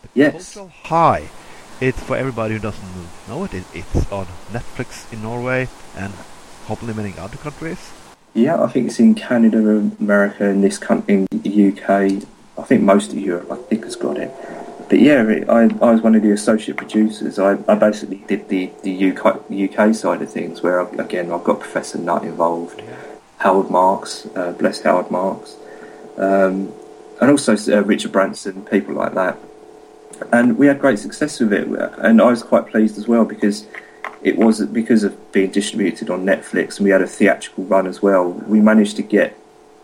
The Yes. Cultural High. It's for everybody who doesn't know it. it. It's on Netflix in Norway and hopefully many other countries. Yeah, I think it's in Canada, America, in this country, in the UK. I think most of Europe, I think, has got it. But yeah, it, I, I was one of the associate producers. I, I basically did the, the UK, UK side of things, where I, again I've got Professor Nutt involved, Howard Marks, uh, bless Howard Marks, um, and also uh, Richard Branson, people like that. And we had great success with it, and I was quite pleased as well because it was because of being distributed on Netflix and we had a theatrical run as well. We managed to get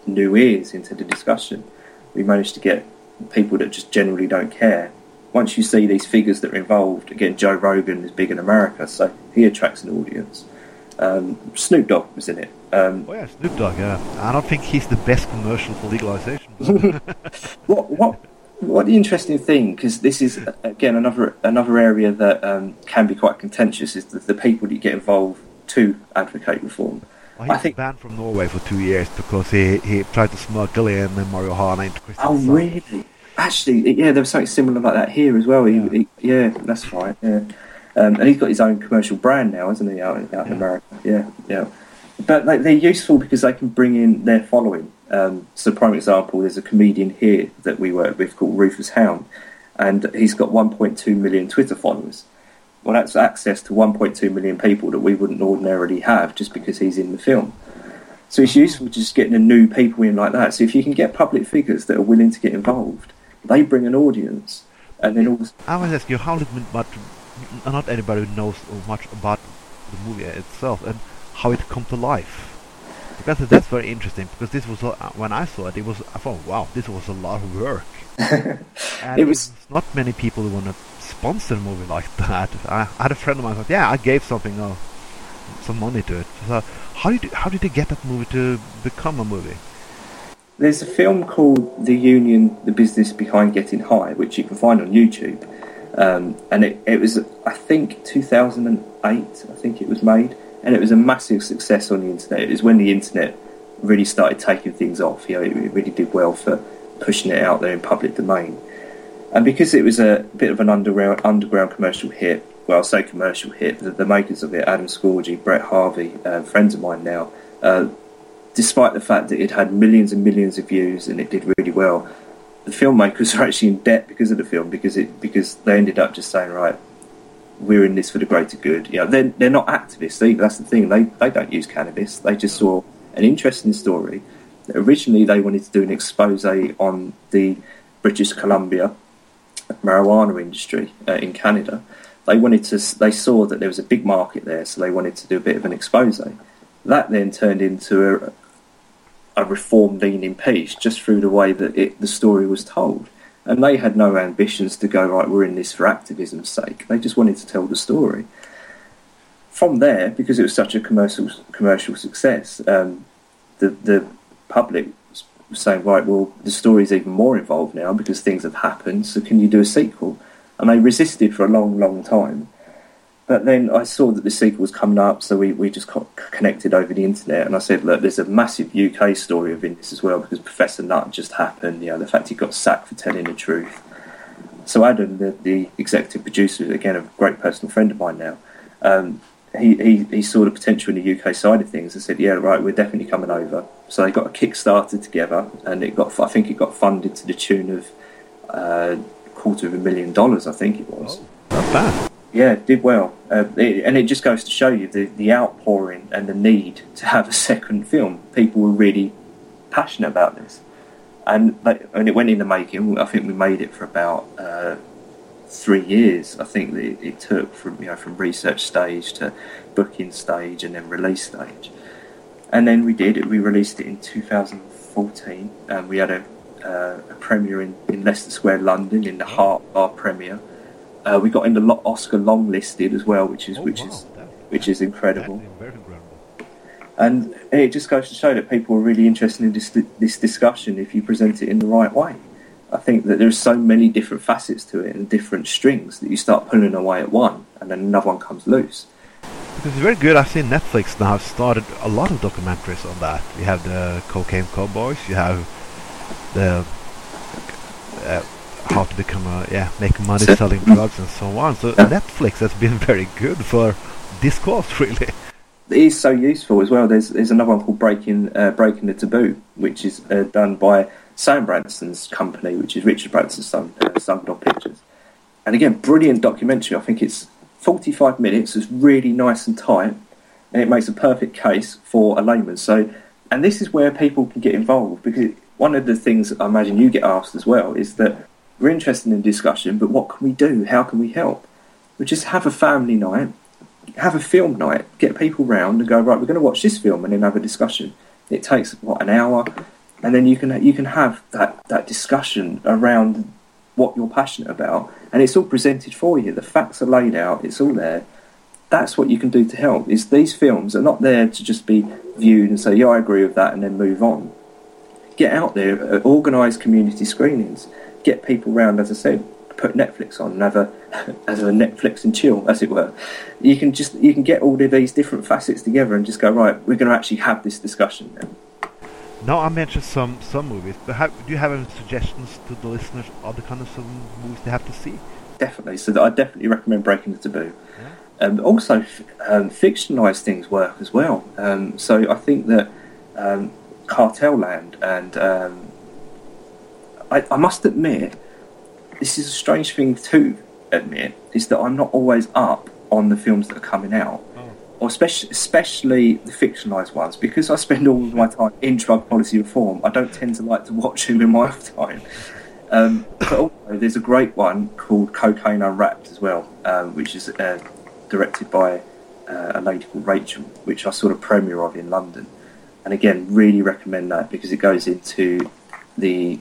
new ears into the discussion. We managed to get people that just generally don't care. Once you see these figures that are involved, again, Joe Rogan is big in America, so he attracts an audience. Um, Snoop Dogg was in it. Um, oh yeah, Snoop Dogg. Yeah, I don't think he's the best commercial for legalization. what what what the interesting thing because this is again another another area that um, can be quite contentious is the, the people that get involved to advocate reform. Well, I think banned from Norway for two years because he, he tried to smuggle in marijuana into Christian. Oh, really? Actually, yeah, there was something similar like that here as well. He, yeah, he, yeah that's right. Yeah, um, and he's got his own commercial brand now, hasn't he? Out, out yeah. in America. Yeah, yeah. But like, they're useful because they can bring in their following. Um, so, prime example, there's a comedian here that we work with called Rufus Hound, and he's got 1.2 million Twitter followers. Well, that's access to 1.2 million people that we wouldn't ordinarily have just because he's in the film. So it's useful just getting a new people in like that. So if you can get public figures that are willing to get involved, they bring an audience, and then all. I was asking you how little, but not anybody knows much about the movie itself and how it come to life. Because that's very interesting. Because this was uh, when I saw it, it was I thought, wow, this was a lot of work. and it was not many people who want to sponsor a movie like that. I, I, had a friend of mine who said, yeah, I gave something, uh, some money to it. So how did you, how did you get that movie to become a movie? There's a film called The Union: The Business Behind Getting High, which you can find on YouTube, um, and it, it was I think 2008. I think it was made, and it was a massive success on the internet. It was when the internet really started taking things off. You know, it, really did well for pushing it out there in public domain. And because it was a bit of an underground underground commercial hit, well, I'll say commercial hit, the, the makers of it, Adam Scorgie, Brett Harvey, uh, friends of mine now, uh, despite the fact that it had millions and millions of views and it did really well, the filmmakers are actually in debt because of the film because it because they ended up just saying right, we're in this for the greater good. You know, they're they're not activists. That's the thing. They they don't use cannabis. They just saw an interesting story. Originally, they wanted to do an expose on the British Columbia marijuana industry uh, in Canada. They wanted to. They saw that there was a big market there, so they wanted to do a bit of an expose. That then turned into a, a reform leaning piece just through the way that it, the story was told. And they had no ambitions to go, right, we're in this for activism's sake. They just wanted to tell the story. From there, because it was such a commercial commercial success, um, the the public was saying, right, well, the story's even more involved now because things have happened, so can you do a sequel? And they resisted for a long, long time. But then I saw that the sequel was coming up, so we, we just connected over the internet. And I said, look, there's a massive UK story of this as well because Professor Nutt just happened. You know, the fact he got sacked for telling the truth. So Adam, the, the executive producer, again a great personal friend of mine now, um, he, he, he saw the potential in the UK side of things and said, yeah, right, we're definitely coming over. So they got a Kickstarter together, and it got I think it got funded to the tune of uh, quarter of a million dollars. I think it was. Oh, not bad. Yeah, did well, uh, it, and it just goes to show you the, the outpouring and the need to have a second film. People were really passionate about this, and they, and it went into making. I think we made it for about uh, three years. I think that it, it took from you know from research stage to booking stage and then release stage, and then we did. We released it in 2014, and we had a, uh, a premiere in, in Leicester Square, London, in the heart of our premiere uh, we got in the Oscar long listed as well, which is oh, which wow. is that, which is incredible. And it just goes to show that people are really interested in this, this discussion if you present it in the right way. I think that there's so many different facets to it and different strings that you start pulling away at one, and then another one comes loose. It's very good. I've seen Netflix now have started a lot of documentaries on that. You have the Cocaine Cowboys. You have the uh, how to become a yeah make money selling drugs and so on. So Netflix has been very good for this cause, really. It is so useful as well. There's there's another one called Breaking uh, Breaking the Taboo, which is uh, done by Sam Branson's company, which is Richard Branson's son, uh, Pictures. And again, brilliant documentary. I think it's 45 minutes. It's really nice and tight, and it makes a perfect case for a layman. So, and this is where people can get involved because one of the things I imagine you get asked as well is that we're interested in discussion, but what can we do? How can we help? We just have a family night, have a film night, get people round and go right. We're going to watch this film and then have a discussion. It takes what an hour, and then you can you can have that that discussion around what you're passionate about, and it's all presented for you. The facts are laid out. It's all there. That's what you can do to help. Is these films are not there to just be viewed and say, "Yeah, I agree with that," and then move on. Get out there, uh, organise community screenings, get people round. As I said, put Netflix on and have a as a Netflix and chill, as it were. You can just you can get all of these different facets together and just go right. We're going to actually have this discussion now. Now I mentioned some some movies, but have, do you have any suggestions to the listeners of the kind of some movies they have to see? Definitely. So I definitely recommend Breaking the Taboo. Yeah. Um, also, um, fictionalized things work as well. Um, so I think that um, Cartel Land and um, I, I must admit, this is a strange thing to admit, is that I'm not always up on the films that are coming out or especially, especially the fictionalised ones, because I spend all of my time in drug policy reform, I don't tend to like to watch them in my off time. Um, but also, there's a great one called Cocaine Unwrapped as well, um, which is uh, directed by uh, a lady called Rachel, which I saw the premiere of in London. And again, really recommend that because it goes into the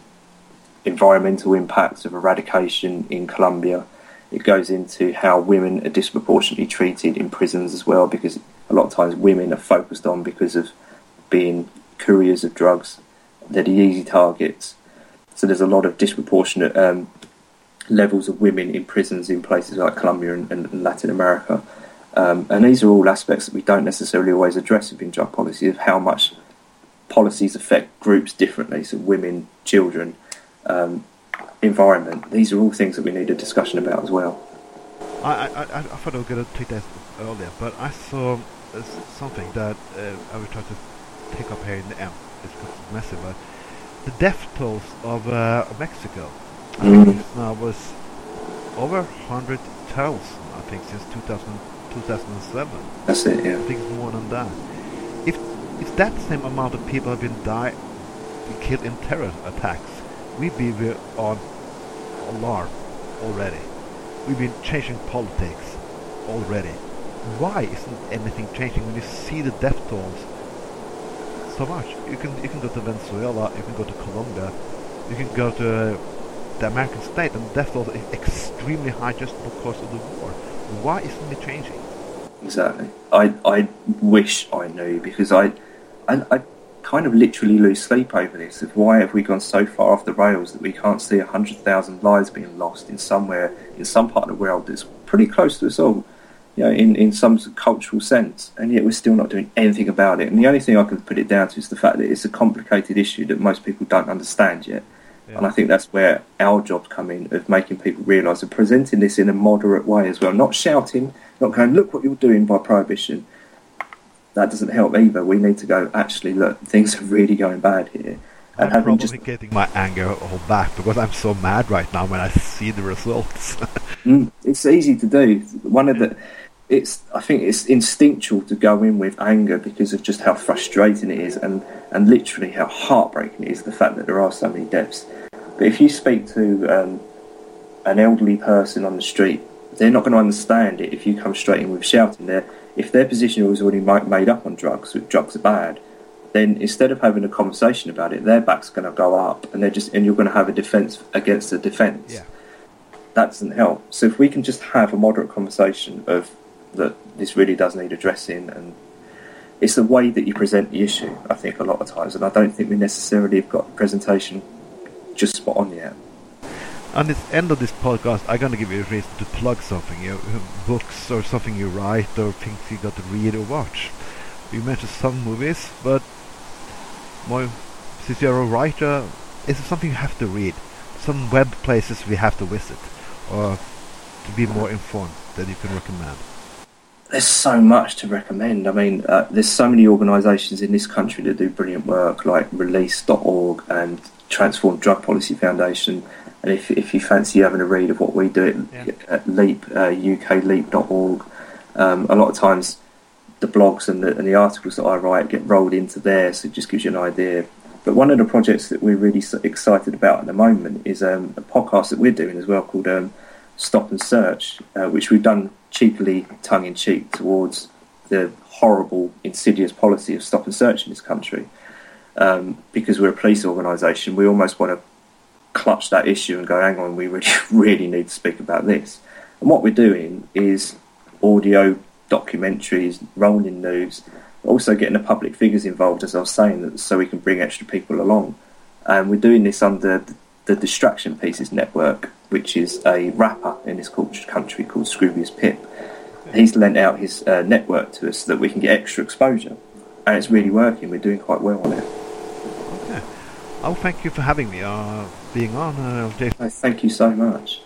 environmental impacts of eradication in Colombia it goes into how women are disproportionately treated in prisons as well, because a lot of times women are focused on because of being couriers of drugs. They're the easy targets. So there's a lot of disproportionate um, levels of women in prisons in places like Colombia and, and Latin America. Um, and these are all aspects that we don't necessarily always address within drug policy of how much policies affect groups differently. So women, children, um, environment. These are all things that we need a discussion about as well. I, I, I, thought I was going to take that earlier, but I saw uh, something that uh, I will try to pick up here in the end. It's massive, but the death tolls of uh, Mexico mm. now was over 100,000, I think, since 2000, 2007. That's it, yeah. I think it's more than that. If, if that same amount of people have been died, killed in terror attacks, we'd be on alarm already. We've been changing politics already. Why isn't anything changing when you see the death tolls so much? You can you can go to Venezuela, you can go to Colombia, you can go to the American state, and the death tolls are extremely high just because of the war. Why isn't it changing? Exactly. I I wish I knew because I I, I kind of literally lose sleep over this of why have we gone so far off the rails that we can't see 100,000 lives being lost in somewhere, in some part of the world that's pretty close to us all, you know, in, in some cultural sense, and yet we're still not doing anything about it. And the only thing I can put it down to is the fact that it's a complicated issue that most people don't understand yet. Yeah. And I think that's where our jobs come in of making people realise and presenting this in a moderate way as well, not shouting, not going, look what you're doing by prohibition that doesn't help either. We need to go. Actually, look, things are really going bad here. And I'm probably just... getting my anger all back because I'm so mad right now when I see the results. mm, it's easy to do. One of the, it's I think it's instinctual to go in with anger because of just how frustrating it is and and literally how heartbreaking it is the fact that there are so many deaths. But if you speak to um, an elderly person on the street, they're not going to understand it if you come straight in with shouting. They're if their position was already made up on drugs, that drugs are bad, then instead of having a conversation about it, their back's going to go up, and they're just and you're going to have a defence against a defence. Yeah. That doesn't help. So if we can just have a moderate conversation of that this really does need addressing, and it's the way that you present the issue. I think a lot of times, and I don't think we necessarily have got the presentation just spot on yet on the end of this podcast, I'm gonna give you a reason to plug something, you know, books or something you write or things you got to read or watch. You mentioned some movies, but more, since you're a writer, is it something you have to read? Some web places we have to visit, or to be more informed that you can recommend? There's so much to recommend. I mean, uh, there's so many organisations in this country that do brilliant work, like Release.org and Transform Drug Policy Foundation and if, if you fancy having a read of what we do at, yeah. at Leap, uh, ukleap.org, um, a lot of times the blogs and the, and the articles that I write get rolled into there, so it just gives you an idea. But one of the projects that we're really excited about at the moment is um, a podcast that we're doing as well called um, stop and search, uh, which we've done cheaply, tongue in cheek, towards the horrible, insidious policy of stop and search in this country. Um, because we're a police organisation, we almost want to clutch that issue and go, hang on, we really, really need to speak about this. And what we're doing is audio documentaries, rolling news, also getting the public figures involved, as I was saying, that, so we can bring extra people along. And we're doing this under the Distraction Pieces Network, which is a rapper in this country called Scroobius Pip. He's lent out his uh, network to us so that we can get extra exposure. And it's really working. We're doing quite well on it. Okay. Oh, thank you for having me, uh, being on, uh, Thank you so much.